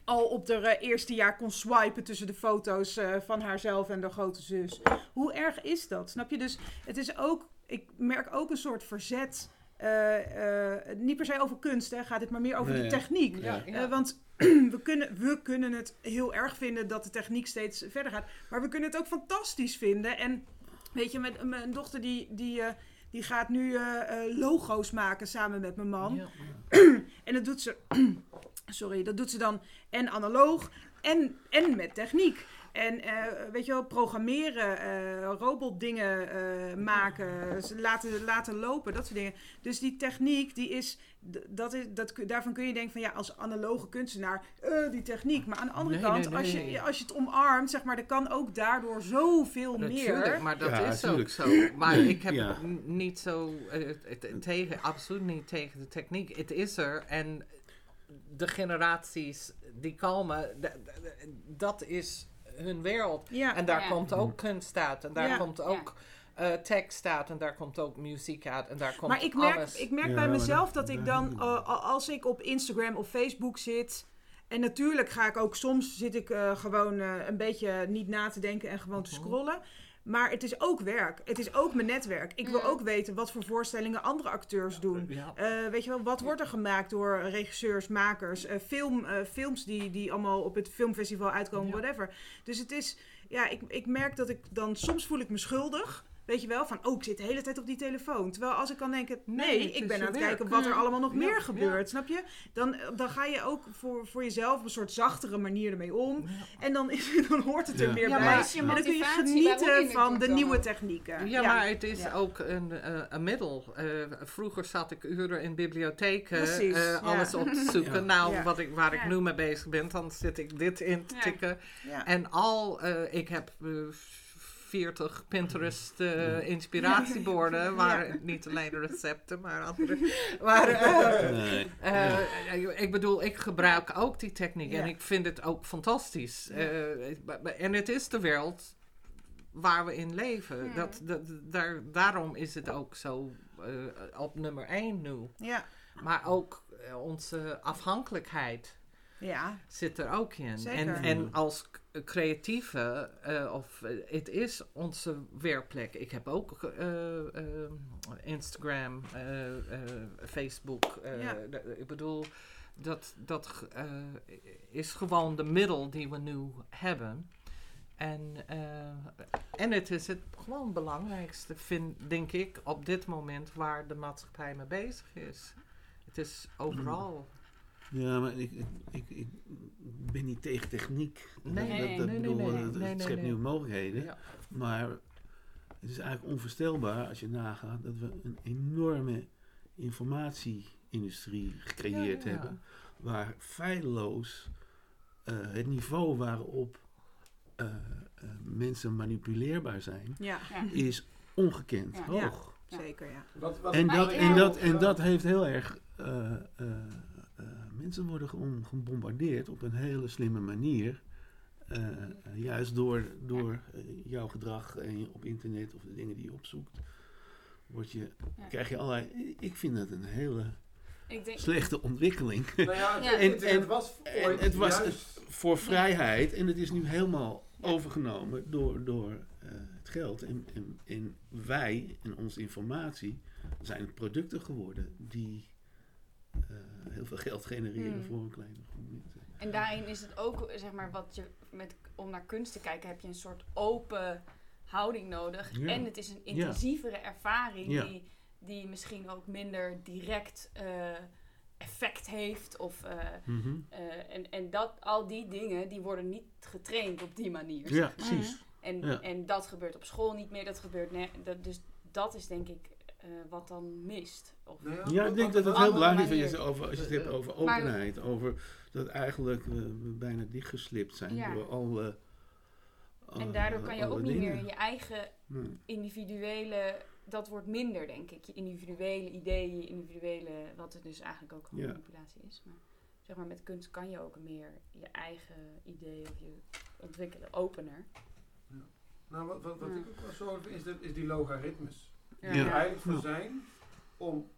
al op de eh, eerste jaar kon swipen tussen de foto's eh, van haarzelf en de grote zus. Hoe erg is dat? Snap je? Dus het is ook, ik merk ook een soort verzet. eh, eh, niet per se over kunst, hè, gaat het maar meer over Nee, de techniek. Ja, ja. Want we kunnen, we kunnen het heel erg vinden dat de techniek steeds verder gaat. Maar we kunnen het ook fantastisch vinden. En weet je, met mijn dochter die, die, eh, die gaat nu eh, eh, logo's maken samen met mijn man. Ja. En dat doet ze, sorry, dat doet ze dan en analoog en, en met techniek. En eh, weet je wel, programmeren, eh robotdingen eh, maken, ze laten, laten lopen, dat soort dingen. Dus die techniek, die is, dat is dat, daarvan kun je denken van ja, als analoge kunstenaar, eh, die techniek. Maar aan de andere Nee, kant, nee, Als, nee. je, als je het omarmt, zeg maar, er kan ook daardoor zoveel Natuurlijk, meer. maar dat Ja, is tuurlijk. ook zo. Maar ik heb Ja. niet zo tegen, absoluut niet tegen de techniek. Het is er en de generaties die komen, dat is hun wereld. Ja. En daar Ja. komt ook kunst uit en daar Ja. komt ook eh, tekst uit en daar komt ook muziek uit en daar komt Maar ik merk, alles. ik merk Ja, bij mezelf dat- dat ik dan, eh, a- als ik op Instagram of Facebook zit. En natuurlijk ga ik ook soms zit ik eh, gewoon eh, een beetje niet na te denken en gewoon te Mhm. scrollen. Maar het is ook werk. Het is ook mijn netwerk. Ik wil Mm. ook weten wat voor voorstellingen andere acteurs doen. Ja. Eh, weet je wel, wat wordt er gemaakt door regisseurs, makers, eh, film, eh, films die, die allemaal op het filmfestival uitkomen, whatever. Dus het is, ja, ik, ik merk dat ik dan soms voel ik me schuldig. Weet je wel, van oh, ik zit de hele tijd op die telefoon. Terwijl als ik kan denken, nee, ik ben aan het werk. kijken wat er allemaal nog Ja, meer ja. gebeurt, snap je? Dan, dan ga je ook voor, voor jezelf op een soort zachtere manier ermee om. En dan, is, dan hoort het er Ja. meer Ja, bij. maar en dan kun je genieten van de dan nieuwe technieken. Ja, maar het is Ja. ook een, eh, een middel. Eh, vroeger zat ik uren in bibliotheken eh, alles op te zoeken. Ja. Nou, Ja. wat ik, waar Ja. ik nu mee bezig ben, dan zit ik dit in te Ja. tikken. Ja. En al, eh, ik heb eh, 40 Pinterest eh, inspiratieborden, waar niet alleen recepten, maar andere. Maar, eh, Nee. eh, ik bedoel, ik gebruik ook die techniek en ik vind het ook fantastisch. Eh, en het is de wereld waar we in leven. Dat, dat, daar, daarom is het ook zo eh, op nummer 1 nu. Ja. Maar ook onze afhankelijkheid ja. zit er ook in. Zeker. En, en als creatieve, eh, of eh, het is onze werkplek. Ik heb ook eh, Instagram, Facebook. Ja. ik bedoel, dat, dat is gewoon de middel die we nu hebben. En, en het is het gewoon belangrijkste, vind, denk ik, op dit moment waar de maatschappij mee bezig is. Het is overal. Ja, maar ik, ik, ik, ik ben niet tegen techniek. Nee, dat, nee, dat nee, bedoel, nee, nee, het- nee, het nee, schept nee. nieuwe mogelijkheden. Ja. Maar het is eigenlijk onvoorstelbaar als je nagaat dat we een enorme informatie-industrie gecreëerd Ja, ja. hebben. Waar feilloos eh, het niveau waarop eh, eh, mensen manipuleerbaar zijn, is ongekend Ja. hoog. zeker, ja. Wat, wat En dat, en, dat, en dat heeft heel erg. Eh, mensen worden gewoon gebombardeerd op een hele slimme manier. eh, eh, juist door, door jouw gedrag en je- op internet of de dingen die je opzoekt. Word je, Ja. krijg je allerlei. Ik vind dat een hele Ik denk, slechte ontwikkeling. Nou ja, het Ja. En- en- was en het was juist... voor vrijheid. En het is nu helemaal overgenomen door, door eh, het geld. En, en, en wij en onze informatie zijn producten geworden die heel veel geld genereren Hmm. voor een kleine groep mensen. En daarin is het ook, zeg maar, wat je met, om naar kunst te kijken, heb je een soort open houding nodig. Ja. En het is een intensievere ervaring Ja. die, die misschien ook minder direct eh, effect heeft. Of, eh, Mhm. eh, en en dat, al die dingen, die worden niet getraind op die manier. Ja, zeg maar. precies. En, en dat gebeurt op school niet meer, dat gebeurt ne- dat, Dus dat is denk ik eh, wat dan mist. Of, Nou Ja, ik denk dat het een heel belangrijk is andere als je het over- als je het hebt over Maar- openheid. Over dat eigenlijk we, we bijna dichtgeslipt zijn Ja. door alle. en daardoor kan je ook niet meer je eigen Nee. individuele, dat wordt minder, denk ik. Je individuele ideeën, je individuele, wat het dus eigenlijk ook gewoon Ja. manipulatie is. Maar zeg maar, met kunst kan je ook meer je eigen ideeën of je ontwikkelen, opener. Nou, wat, wat, wat Ja. ik ook wel zo vind, is, dat, is die logaritmes. Ja. Die er eigenlijk voor Ja. zijn om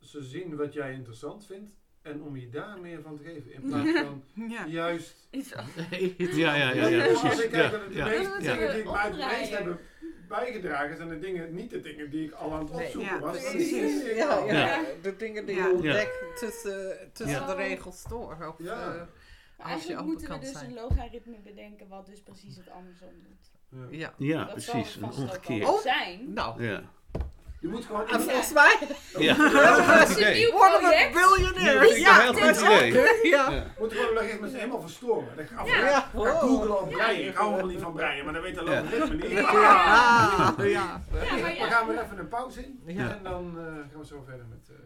ze zien wat jij interessant vindt en om je daar meer van te geven. In plaats van Ja. juist... Ja, ja, ja, ja, Als precies. ik kijk Ja, naar de ja, meeste Ja. dingen die ik mij het meest hebben bijgedragen, zijn de dingen, niet de dingen die ik al aan het Nee. opzoeken Ja, was. Ja, al- ja, Ja. de dingen die Ja. je ontdekt tussen, tussen Ja. de regels door. Of, Ja. Maar als je moeten we dus zijn. een logaritme bedenken wat dus precies het andersom doet. Ja. ja. Dat precies. Een omgekeerd. wel Oh. zijn. Nou, Ja. Je moet gewoon... en volgens mij Ja, Dat is een nieuw worden we project. biljonairs. Ja, goed is idee. ook, Ja. Moet gewoon logaritmes helemaal verstoren. Dan ga ik Ja. Ja. ga googlen op Ja. breien. Ik hou helemaal niet van breien, maar dan weet de logaritme niet. Ja. Ja. Ja. We ja. gaan weer even een pauze in. Ja. En dan eh, gaan we zo verder met eh,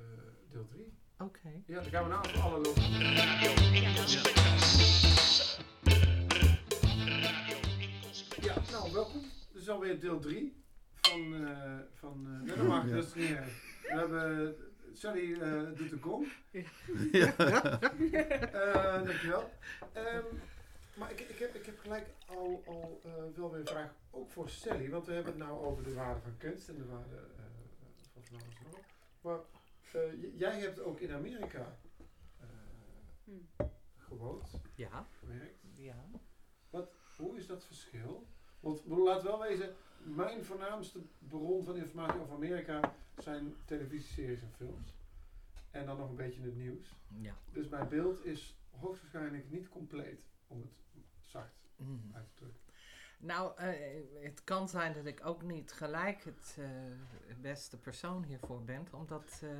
deel 3. Oké. Ja, dan gaan we nou alle logaritmes. Alweer deel 3 van, eh van uh, nee, dat mag, Ja. dat is niet erg. We hebben, Sally eh, doet de gong. Eh, dankjewel. Ehm, maar ik, ik, heb, ik heb gelijk al, al eh, wel weer een vraag, ook voor Sally, want we hebben het nou over de waarde van kunst en de waarde eh, van van alles nog. Maar eh, jij hebt ook in Amerika eh, Hm. gewoond, Ja. gewerkt. Ja. Hoe is dat verschil? Want laat wel wezen, mijn voornaamste bron van informatie over Amerika zijn televisieseries en films. En dan nog een beetje het nieuws. Ja. Dus mijn beeld is hoogstwaarschijnlijk niet compleet, om het zacht Mhm. uit te drukken. Nou, eh, het kan zijn dat ik ook niet gelijk het eh, beste persoon hiervoor ben, omdat eh,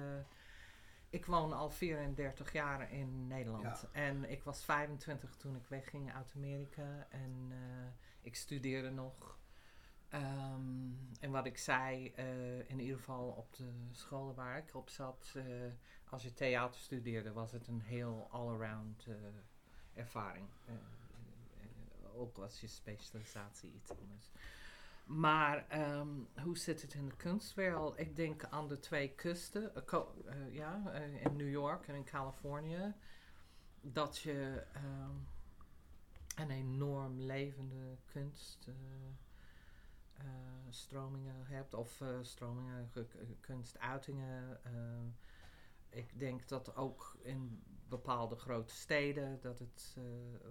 ik woon al 34 jaar in Nederland. Ja. En ik was 25 toen ik wegging uit Amerika en ik studeerde nog. Ehm, en wat ik zei, eh, in ieder geval op de scholen waar ik op zat, eh, als je theater studeerde, was het een heel all-around eh, ervaring. Ook als je specialisatie iets anders. Maar ehm, hoe zit het in de kunstwereld? Ik denk aan de twee kusten, ja, in New York en in Californië, dat je ehm, een enorm levende kunst. eh, eh, hebt of eh, stromingen, ge- ge- kunstuitingen. ik denk dat ook in bepaalde grote steden dat het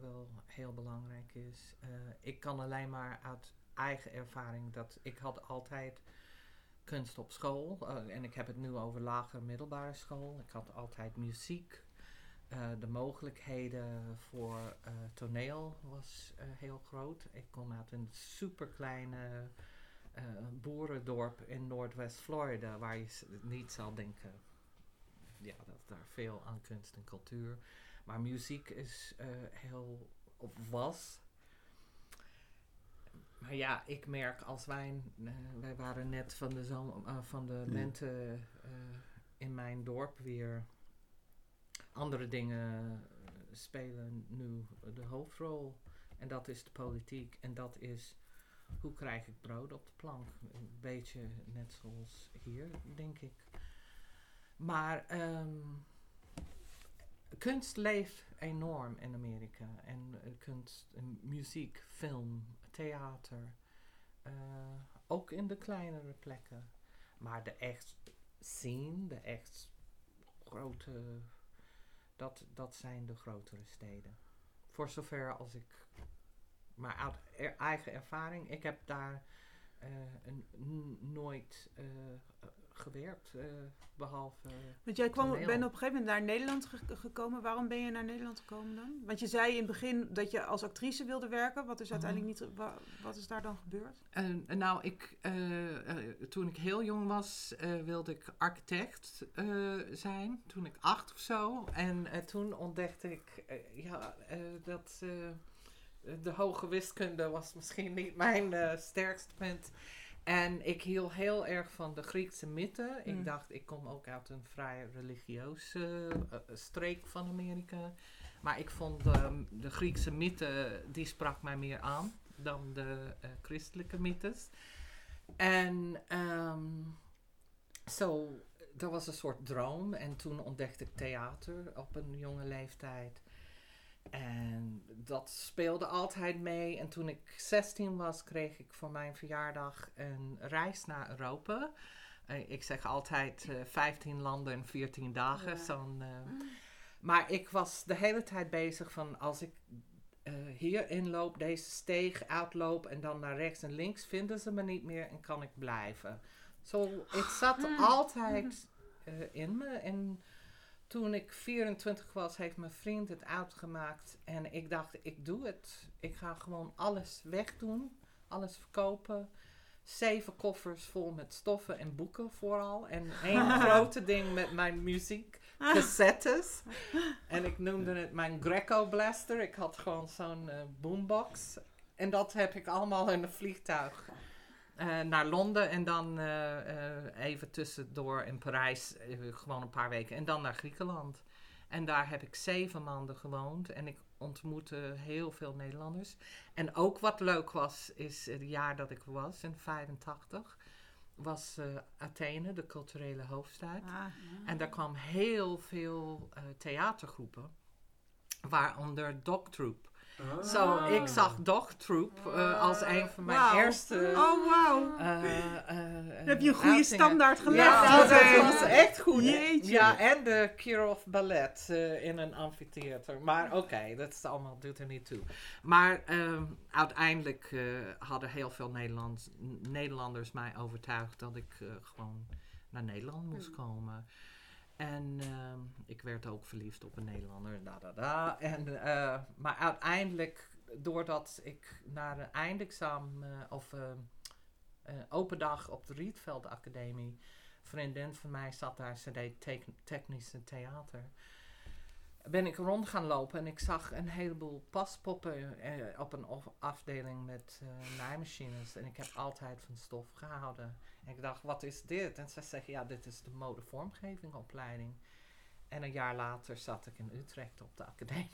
wel heel belangrijk is. Ik kan alleen maar uit eigen ervaring dat ik had altijd kunst op school eh, en ik heb het nu over lagere middelbare school. Ik had altijd muziek. Eh, de mogelijkheden voor eh, toneel was eh, heel groot. Ik kom uit een superkleine boerendorp in Noordwest Florida, waar je niet zal denken ja, dat daar veel aan kunst en cultuur. Maar muziek is heel, of was. Maar ja, ik merk als wij, wij waren net van de, van de lente eh, in mijn dorp weer. Andere dingen eh, spelen nu de hoofdrol. En dat is de politiek. En dat is hoe krijg ik brood op de plank. Een beetje net zoals hier, denk ik. Maar ehm, kunst leeft enorm in Amerika. En eh, kunst, en muziek, film, theater. eh, ook in de kleinere plekken. Maar de echt scene, de echt grote, dat, dat zijn de grotere steden. Voor zover als ik, maar uit eigen ervaring, ik heb daar eh, een, nooit eh, gewerkt, eh, behalve... Want jij kwam, ben op een gegeven moment naar Nederland ge- gekomen. Waarom ben je naar Nederland gekomen dan? Want je zei in het begin dat je als actrice wilde werken. Wat is uiteindelijk niet... wa- wat is daar dan gebeurd? Nou, ik, eh, eh, toen ik heel jong was, eh, wilde ik architect eh, zijn. Toen ik acht of zo. En eh, toen ontdekte ik ja, eh, dat eh, de hoge wiskunde was misschien niet mijn sterkste punt. En ik hield heel erg van de Griekse mythe. Mm. Ik dacht, ik kom ook uit een vrij religieuze eh, streek van Amerika. Maar ik vond de, de Griekse mythe, die sprak mij meer aan dan de eh, christelijke mythes. En ehm, zo, dat was een soort droom. En toen ontdekte ik theater op een jonge leeftijd. En dat speelde altijd mee. En toen ik 16 was, kreeg ik voor mijn verjaardag een reis naar Europa. Eh, ik zeg altijd eh 15 landen in 14 dagen. Ja. Zo'n, eh, maar ik was de hele tijd bezig van als ik hier inloop, deze steeg uitloop en dan naar rechts en links, vinden ze me niet meer en kan ik blijven. Zo, het zat altijd eh, in me. En toen ik 24 was, heeft mijn vriend het uitgemaakt. En ik dacht, ik doe het. Ik ga gewoon alles wegdoen, alles verkopen. Zeven koffers vol met stoffen en boeken vooral. En één grote ding met mijn muziek, cassettes. En ik noemde het mijn Greco Blaster. Ik had gewoon zo'n eh, boombox. En dat heb ik allemaal in een vliegtuig eh, naar Londen. En dan eh, eh, even tussendoor in Parijs, gewoon een paar weken. En dan naar Griekenland. En daar heb ik zeven maanden gewoond. En ik ontmoette heel veel Nederlanders. En ook wat leuk was, is het jaar dat ik was, in 85, was Athene, de culturele hoofdstad. Ah, En daar kwam heel veel theatergroepen, waaronder Dog Troop. Ah. Zo, ik zag Dog Troop eh, als een van mijn eerste... oh, eh, eh, Dan heb je een goede standaard gelegd. Ja, dat was echt goed. Jeetje. Ja, en de Kirov Ballet eh, in een amfitheater. Maar oké, dat is allemaal, doet er niet toe. Maar ehm, uiteindelijk eh, hadden heel veel Nederlands, Nederlanders mij overtuigd dat ik eh, gewoon naar Nederland moest komen. En ehm, ik werd ook verliefd op een Nederlander. Da, da, da. En, eh, maar uiteindelijk, doordat ik naar een eindexamen eh, of ehm, eh, open dag op de Rietveld Academie. Vriendin van mij zat daar, ze deed technische theater. Ben ik rond gaan lopen en ik zag een heleboel paspoppen eh, op een afdeling met eh, naaimachines. En ik heb altijd van stof gehouden. En ik dacht, wat is dit? En ze zeggen, ja, dit is de modevormgevingopleiding. En een jaar later zat ik in Utrecht op de academie.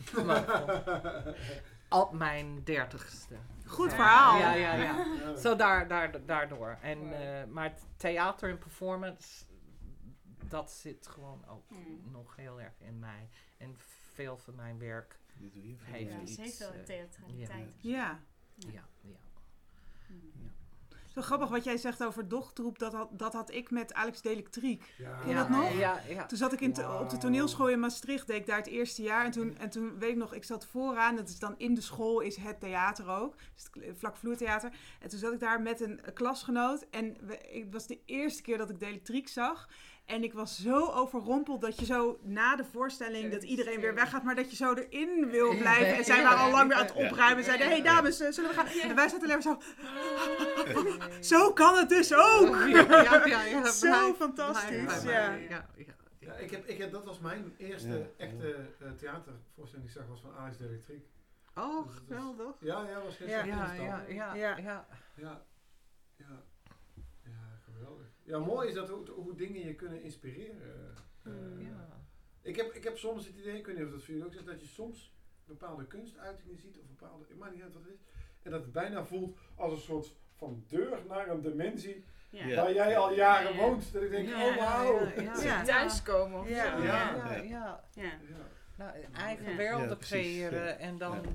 op mijn dertigste. Goed verhaal. Ja, ja, ja. Ja. Zo daar, daar, daardoor. En, eh, maar theater en performance, dat zit gewoon ook Hmm. nog heel erg in mij. En veel van mijn werk Dit doe je Heeft Ja, iets, heeft wel eh, een theatraliteit. Ja. Ja, ja. Hmm. Zo grappig wat jij zegt over dochtroep. Dat had, dat had ik met Alex Delectriek. Ja. Ken je dat nog? Ja, ja. Toen zat ik in te- op de toneelschool in Maastricht, deed ik daar het eerste jaar. En toen, en toen weet ik nog, ik zat vooraan, dat is dan in de school, is het theater ook. Dus het vlakvloertheater. En toen zat ik daar met een klasgenoot. En we, het was de eerste keer dat ik de elektriek zag. En ik was zo overrompeld dat je zo na de voorstelling, dat iedereen weer weggaat, maar dat je zo erin wil blijven. En zij waren al lang weer aan het opruimen en zeiden, hey dames, eh, zullen we gaan? En wij zaten alleen maar zo, zo kan het dus ook! Ja, ja, ja, ja, Zo fantastisch, ja. ja, ik heb, ik heb, dat was mijn eerste echte eh, theatervoorstelling die ik zag, was van Alex de Elektriek. Oh, Dus geweldig. Ja, ja, was ja, ja, Ja. ja. Ja, ja, ja, geweldig. Ja, mooi is dat hoe, hoe dingen je kunnen inspireren. Eh, Mm. ja. ik, heb, ik heb soms het idee, ik weet niet of dat voor jullie ook is, dat je soms bepaalde kunstuitingen ziet, of bepaalde, ik maakt niet uit wat het is, en dat het bijna voelt als een soort van deur naar een dimensie Ja. Waar jij al jaren Ja. woont. Dat ik denk, Ja, oh wauw. ja, ja. Ja. Thuiskomen of Ja. zo. Ja. Ja, ja. Ja. Ja. Nou, eigen Ja. werelden Ja, precies, creëren ja. en dan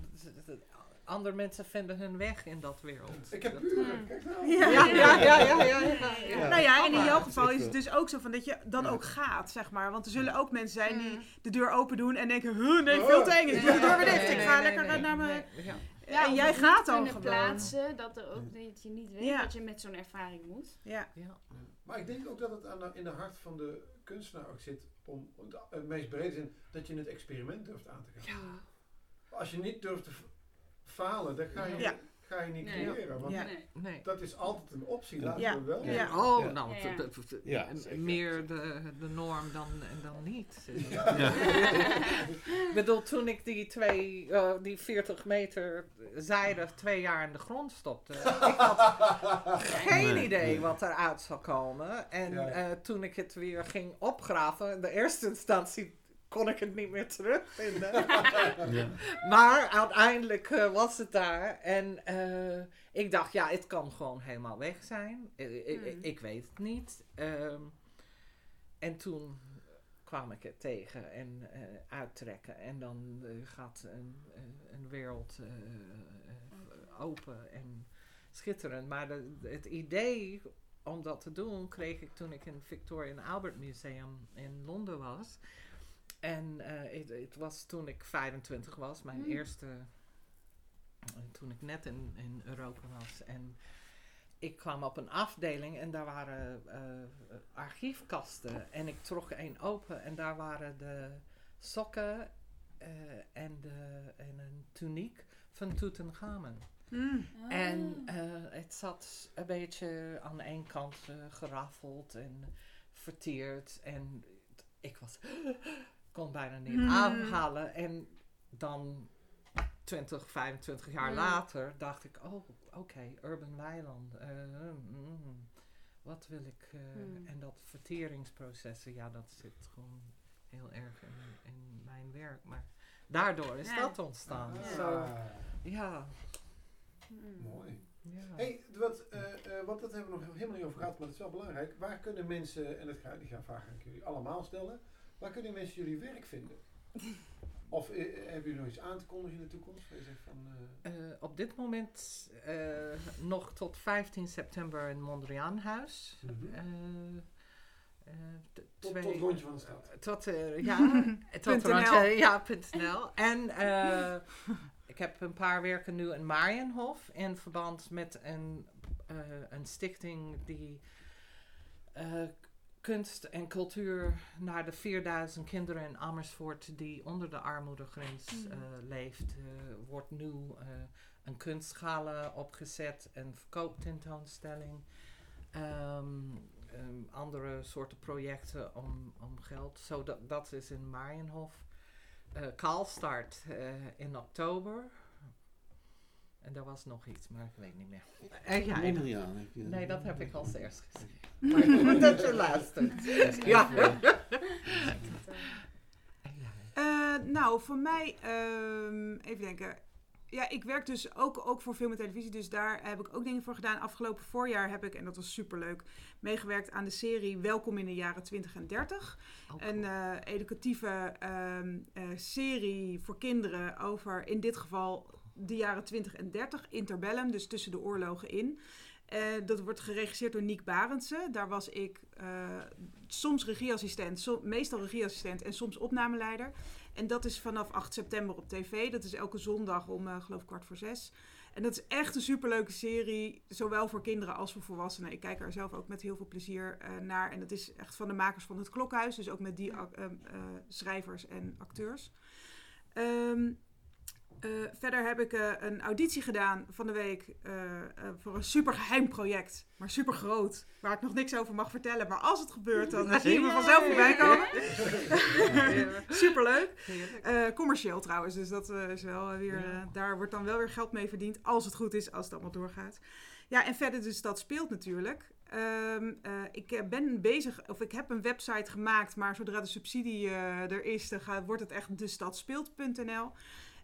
andere mensen vinden hun weg in dat wereld. Ik heb Dat- buren, kijk nou. Ja. Ja, ja, ja, ja, ja, ja. Ja. Nou ja, en in jouw geval is het dus ook zo van dat je dan Ja. ook gaat, zeg maar. Want er zullen ook mensen zijn die Mm. de deur open doen en denken, huh, nee, veel te eng, ik doe de deur weer dicht, ik ga lekker naar mijn... nee, ja. Ja, en jij gaat dan gewoon. plaatsen, dat, er ook, dat je niet weet Ja. dat je met zo'n ervaring moet. Ja, Ja. Maar ik denk ook dat het aan de, in de hart van de kunstenaar ook zit om het- meest brede zin dat je het experiment durft aan te gaan. Als je niet durft te falen, dan ga je, Ja. ga je niet Nee. creëren. Want Ja. Nee. Nee. dat is altijd een optie, Ja. laten Ja. we wel. Ja. Oh, Ja. nou, meer de, de norm dan, dan niet. Ja. Ik bedoel, toen ik die, twee, eh, die 40 meter zijde twee jaar in de grond stopte, ik had geen Nee, idee nee. wat eruit zou komen. En Ja. eh, toen ik het weer ging opgraven, in de eerste instantie kon ik het niet meer terugvinden. Ja. Maar uiteindelijk eh, was het daar. En eh, ik dacht, ja, het kan gewoon helemaal weg zijn. I- Hmm. Ik weet het niet. Ehm, en toen kwam ik het tegen en eh, uittrekken. En dan gaat een, een wereld open en schitterend. Maar de, het idee om dat te doen kreeg ik toen ik in het Victoria and Albert Museum in Londen was. En eh, het, was toen ik 25 was, mijn Hmm. eerste. eh, toen ik net in, in Europa was. En ik kwam op een afdeling en daar waren eh, archiefkasten. En ik trok één open en daar waren de sokken en, de, en een tuniek van Tutankhamen. Mm. En het zat een beetje aan één kant geraffeld en verteerd. En ik was, kon bijna niet Hmm. aanhalen. En dan 20, 25 jaar Hmm. later dacht ik, oh, oké, Urban Weiland. eh, mm, wat wil ik? eh, Hmm. En dat verteringsprocessen, ja, dat zit gewoon heel erg in, in mijn werk. Maar daardoor is Ja. dat ontstaan. Ah, Zo, ja. Mm. Mooi. ja. Hey, wat, eh, eh, want dat hebben we nog helemaal niet over gehad, maar dat is wel belangrijk. Waar kunnen mensen, en dat ga, die gaan vraag aan jullie allemaal stellen, waar kunnen mensen jullie werk vinden? Of eh, hebben jullie nog iets aan te kondigen in de toekomst? Waar je zegt van, eh, Eh, op dit moment eh, nog tot 15 september in Mondriaanhuis. Eh, eh, t- tot, rondje van de stad. Tot, eh, ja, tot NL. ja, punt NL. En eh, ik heb een paar werken nu in Marienhof in verband met een, eh, een stichting die eh, kunst en cultuur naar de 4000 kinderen in Amersfoort die onder de armoedegrens Mm. eh, leeft. eh, wordt nu eh, een kunstgala opgezet, een verkooptentoonstelling. ehm, ehm, andere soorten projecten om, om geld. Zo dat, dat is in Marienhof. Kaalstart in oktober. En er was nog iets, maar ik weet niet meer. En ja, en- Mondriaan heb je. nee, dat heb ik als eerst gezegd. Maar goed dat je luistert. Ja. Eh, nou, voor mij, ehm, even denken. Ja, ik werk dus ook, ook voor film en televisie. Dus daar heb ik ook dingen voor gedaan. Afgelopen voorjaar heb ik, en dat was superleuk, meegewerkt aan de serie Welkom in de jaren 20 en 30. Ook Een eh, educatieve ehm, eh, serie voor kinderen over, in dit geval, de jaren 20 en 30. Interbellum, dus tussen de oorlogen in. Eh, dat wordt geregisseerd door Niek Barendse. Daar was ik eh, soms regieassistent, meestal regieassistent en soms opnameleider. En dat is vanaf 8 september op tv. Dat is elke zondag om, eh, geloof ik, kwart voor zes. En dat is echt een superleuke serie, zowel voor kinderen als voor volwassenen. Ik kijk er zelf ook met heel veel plezier naar. En dat is echt van de makers van het Klokhuis, dus ook met die schrijvers en acteurs. Ehm, Eh, verder heb ik eh, een auditie gedaan van de week eh, voor een super geheim project. Maar super groot. Waar ik nog niks over mag vertellen. Maar als het gebeurt, dan zie je me vanzelf voorbij komen. super leuk. Heerlijk. commercieel trouwens. Dus dat is wel weer. daar wordt dan wel weer geld mee verdiend. Als het goed is, als het allemaal doorgaat. Ja, en verder dus dat speelt natuurlijk. Ehm, eh, ik ben bezig, of ik heb een website gemaakt, maar zodra de subsidie er is, dan gaat, wordt het echt destadspeelt.nl.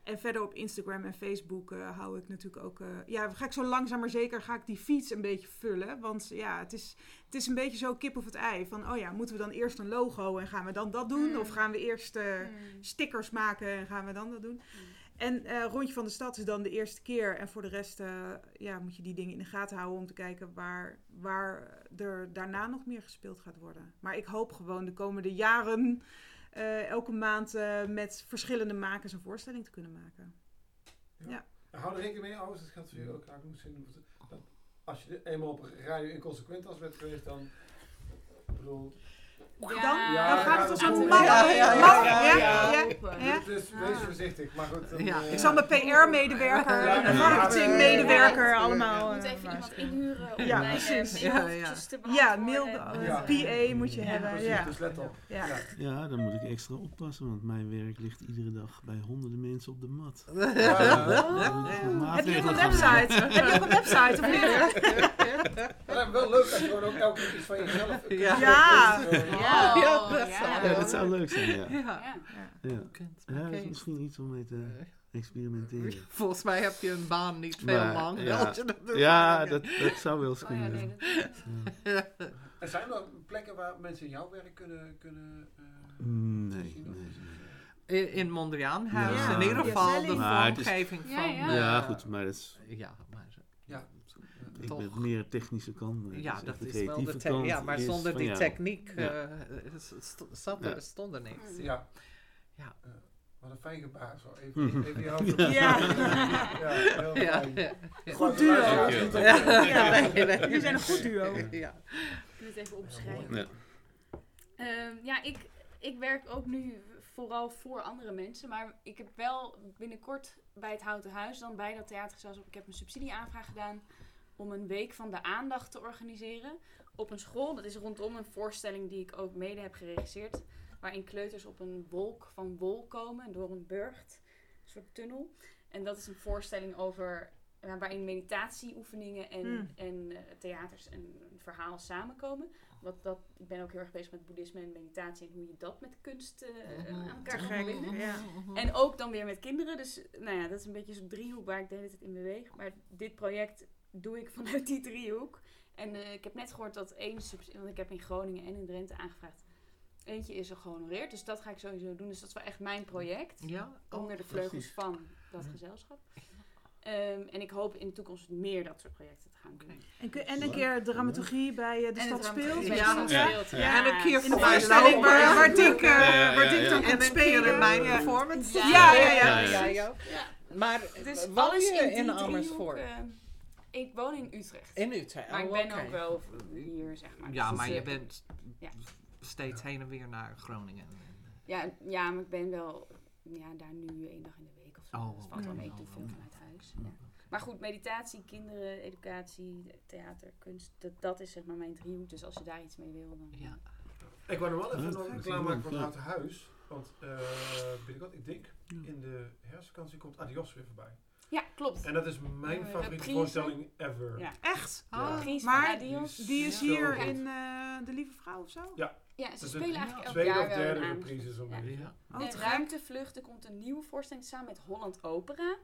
En verder op Instagram en Facebook eh, hou ik natuurlijk ook. eh, ja, ga ik zo langzaam maar zeker ga ik die feeds een beetje vullen. Want ja, het is, het is een beetje zo kip of het ei. Van oh ja, moeten we dan eerst een logo en gaan we dan dat doen? Mm. Of gaan we eerst eh, Hmm. stickers maken en gaan we dan dat doen? En eh, Rondje van de Stad is dan de eerste keer. En voor de rest ja, moet je die dingen in de gaten houden om te kijken waar, waar er daarna nog meer gespeeld gaat worden. Maar ik hoop gewoon de komende jaren eh, elke maand eh, met verschillende makers een voorstelling te kunnen maken. Hou er rekening mee, ouders, dat geldt voor jullie ook. Nou, zien, dat als je eenmaal op radio inconsequent als bent geweest, dan... Ik bedoel, Dan, Ja, dan gaat het als ja, goed. ja, ja, ja. Dus wees voorzichtig, maar goed. dan, Ja, eh, Ik zal mijn PR-medewerker Ja, en ja, marketingmedewerker ja. allemaal. Je moet eh, even iemand inhuren om Ja, mijn precies. eh, Ja, te mail. PA moet je hebben. Ja. dus let op. Ja. Ja. Ja, dan moet ik extra oppassen, want mijn werk ligt iedere dag bij honderden mensen op de mat. Heb je ook maatregelen een website? Heb je ook een website of niet? Wel leuk als je gewoon ook elke keer iets van jezelf kunt Ja. Ja. Zo, Ja, dat ja. zou- Ja, dat zou leuk zijn, ja. Ja. Ja. Ja, Kunt, ja dat is oké. misschien iets om mee te experimenteren. Volgens mij heb je een baan niet veel Maar, lang. ja. je dat. Ja, dat, dat zou wel eens Oh ja, kunnen. nee, Ja. dat, En zijn er plekken waar mensen jouw werk kunnen... kunnen eh, Mm, Nee, zien? nee. In, in Mondriaanhuis, Ja. in ieder geval de vormgeving Ja, van... ja. eh, goed, maar dat is. Ja. Ik Toch. ben meer technische kant. Maar Ja, echt dat de is wel de techniek. kant Ja, maar zonder die techniek Ja. eh, st- st- zat er, Ja. stond er niks. Ja. Ja. Eh, wat een fijn gebaar zo. Even, even je op. Ja. Ja, heel Ja, fijn. ja, Goed duo. Ja. Jullie zijn een goed duo. Ja. ik wil het even opschrijven. Ja. Ehm, ja, ik, ik werk ook nu vooral voor andere mensen. Maar ik heb wel binnenkort bij het Houten Huis, dan bij dat theatergezelschap, ik heb een subsidieaanvraag gedaan om een week van de aandacht te organiseren op een school. Dat is rondom een voorstelling die ik ook mede heb geregisseerd. Waarin kleuters op een wolk van wol komen door een burcht, een soort tunnel. En dat is een voorstelling over ja, waarin meditatieoefeningen en, Hmm. en eh, theaters en een verhaal samenkomen. Wat dat, ik ben ook heel erg bezig met boeddhisme en meditatie en hoe je dat met kunst eh, aan elkaar kan verbinden. ja. En ook dan weer met kinderen. Dus nou ja, dat is een beetje zo'n driehoek waar ik de hele tijd in beweeg. Maar dit project doe ik vanuit die driehoek. En eh, ik heb net gehoord dat één subsidie, want ik heb in Groningen en in Drenthe aangevraagd. Eentje is er gehonoreerd, dus dat ga ik sowieso doen. Dus dat is wel echt mijn project. Ja, oh, onder de vleugels precies. van dat Ja. gezelschap. Ehm, en ik hoop in de toekomst meer dat soort projecten te gaan doen. En, kun- en een keer dramaturgie bij eh, De En Stad Speelt. Ja. En een keer In de voor mij waar, waar Dink, eh, Ja, waar ja, En een keer in spelen. mijn performance. Ja, ja, ja, ja. ja, ja. Ja. Maar Dus woon alles je in, Amersfoort? Eh, ik woon in Utrecht. In Utrecht? maar ik oh, ben ook wel hier, zeg maar. Ja, Dus maar je eh, bent Ja. steeds heen en weer naar Groningen. Ja, ja, maar ik ben wel ja, daar nu één dag in de week of zo. Oh, dat valt wel mee te veel Oh, vanuit huis. Ja. Maar goed, meditatie, kinderen, educatie, theater, kunst, dat, dat is zeg maar mijn driehoek. Dus als je daar iets mee wil, dan... Ja. Ik wou nog wel even nog klaarmaken voor het. Houten Huis. Want eh binnenkort, ik denk, in de herfstvakantie komt Adios weer voorbij. Ja, klopt. En dat is mijn favoriete reprise. voorstelling ever. Ja. Echt? Ja. Pries Maar. Die is hier in eh, De Lieve Vrouw of zo? Ja, ze Dus het spelen eigenlijk elk Tweede jaar of wel derde een reprise zo'n Ja. Ja. Oh, en te gek. Ruimtevlucht, er komt een nieuwe voorstelling samen met Holland Opera.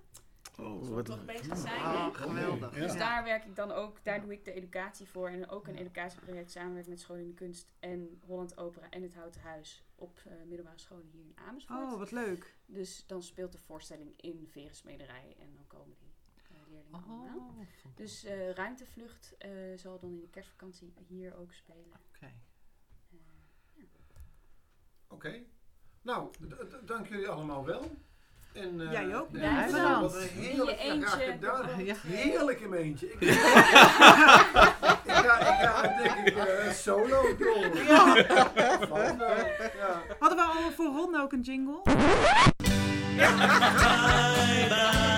Oh, wat toch leuk. bezig zijn. Ah, geweldig. Dus Ja. daar werk ik dan ook, daar doe ik de educatie voor. En ook een educatieproject samenwerking met School in de Kunst en Holland Opera en het Houten Huis op eh, middelbare scholen hier in Amersfoort. Oh, wat leuk. Dus dan speelt de voorstelling in Verensmederij en dan komen die eh, leerlingen allemaal. Oh, Dus eh, Ruimtevlucht eh, zal dan in de kerstvakantie hier ook spelen. oké. Eh, Oké. Nou, dank jullie allemaal wel. En, eh, Jij ook. Ja, bedankt. Wat een heerlijk In je ja, eentje. gedaan. Ja. Heerlijk in mijn eentje. Ik, ik ga, ik ga denk ik eh, solo door. Ja. Van, eh, ja. Hadden we al voor Ron ook een jingle? Bye, bye,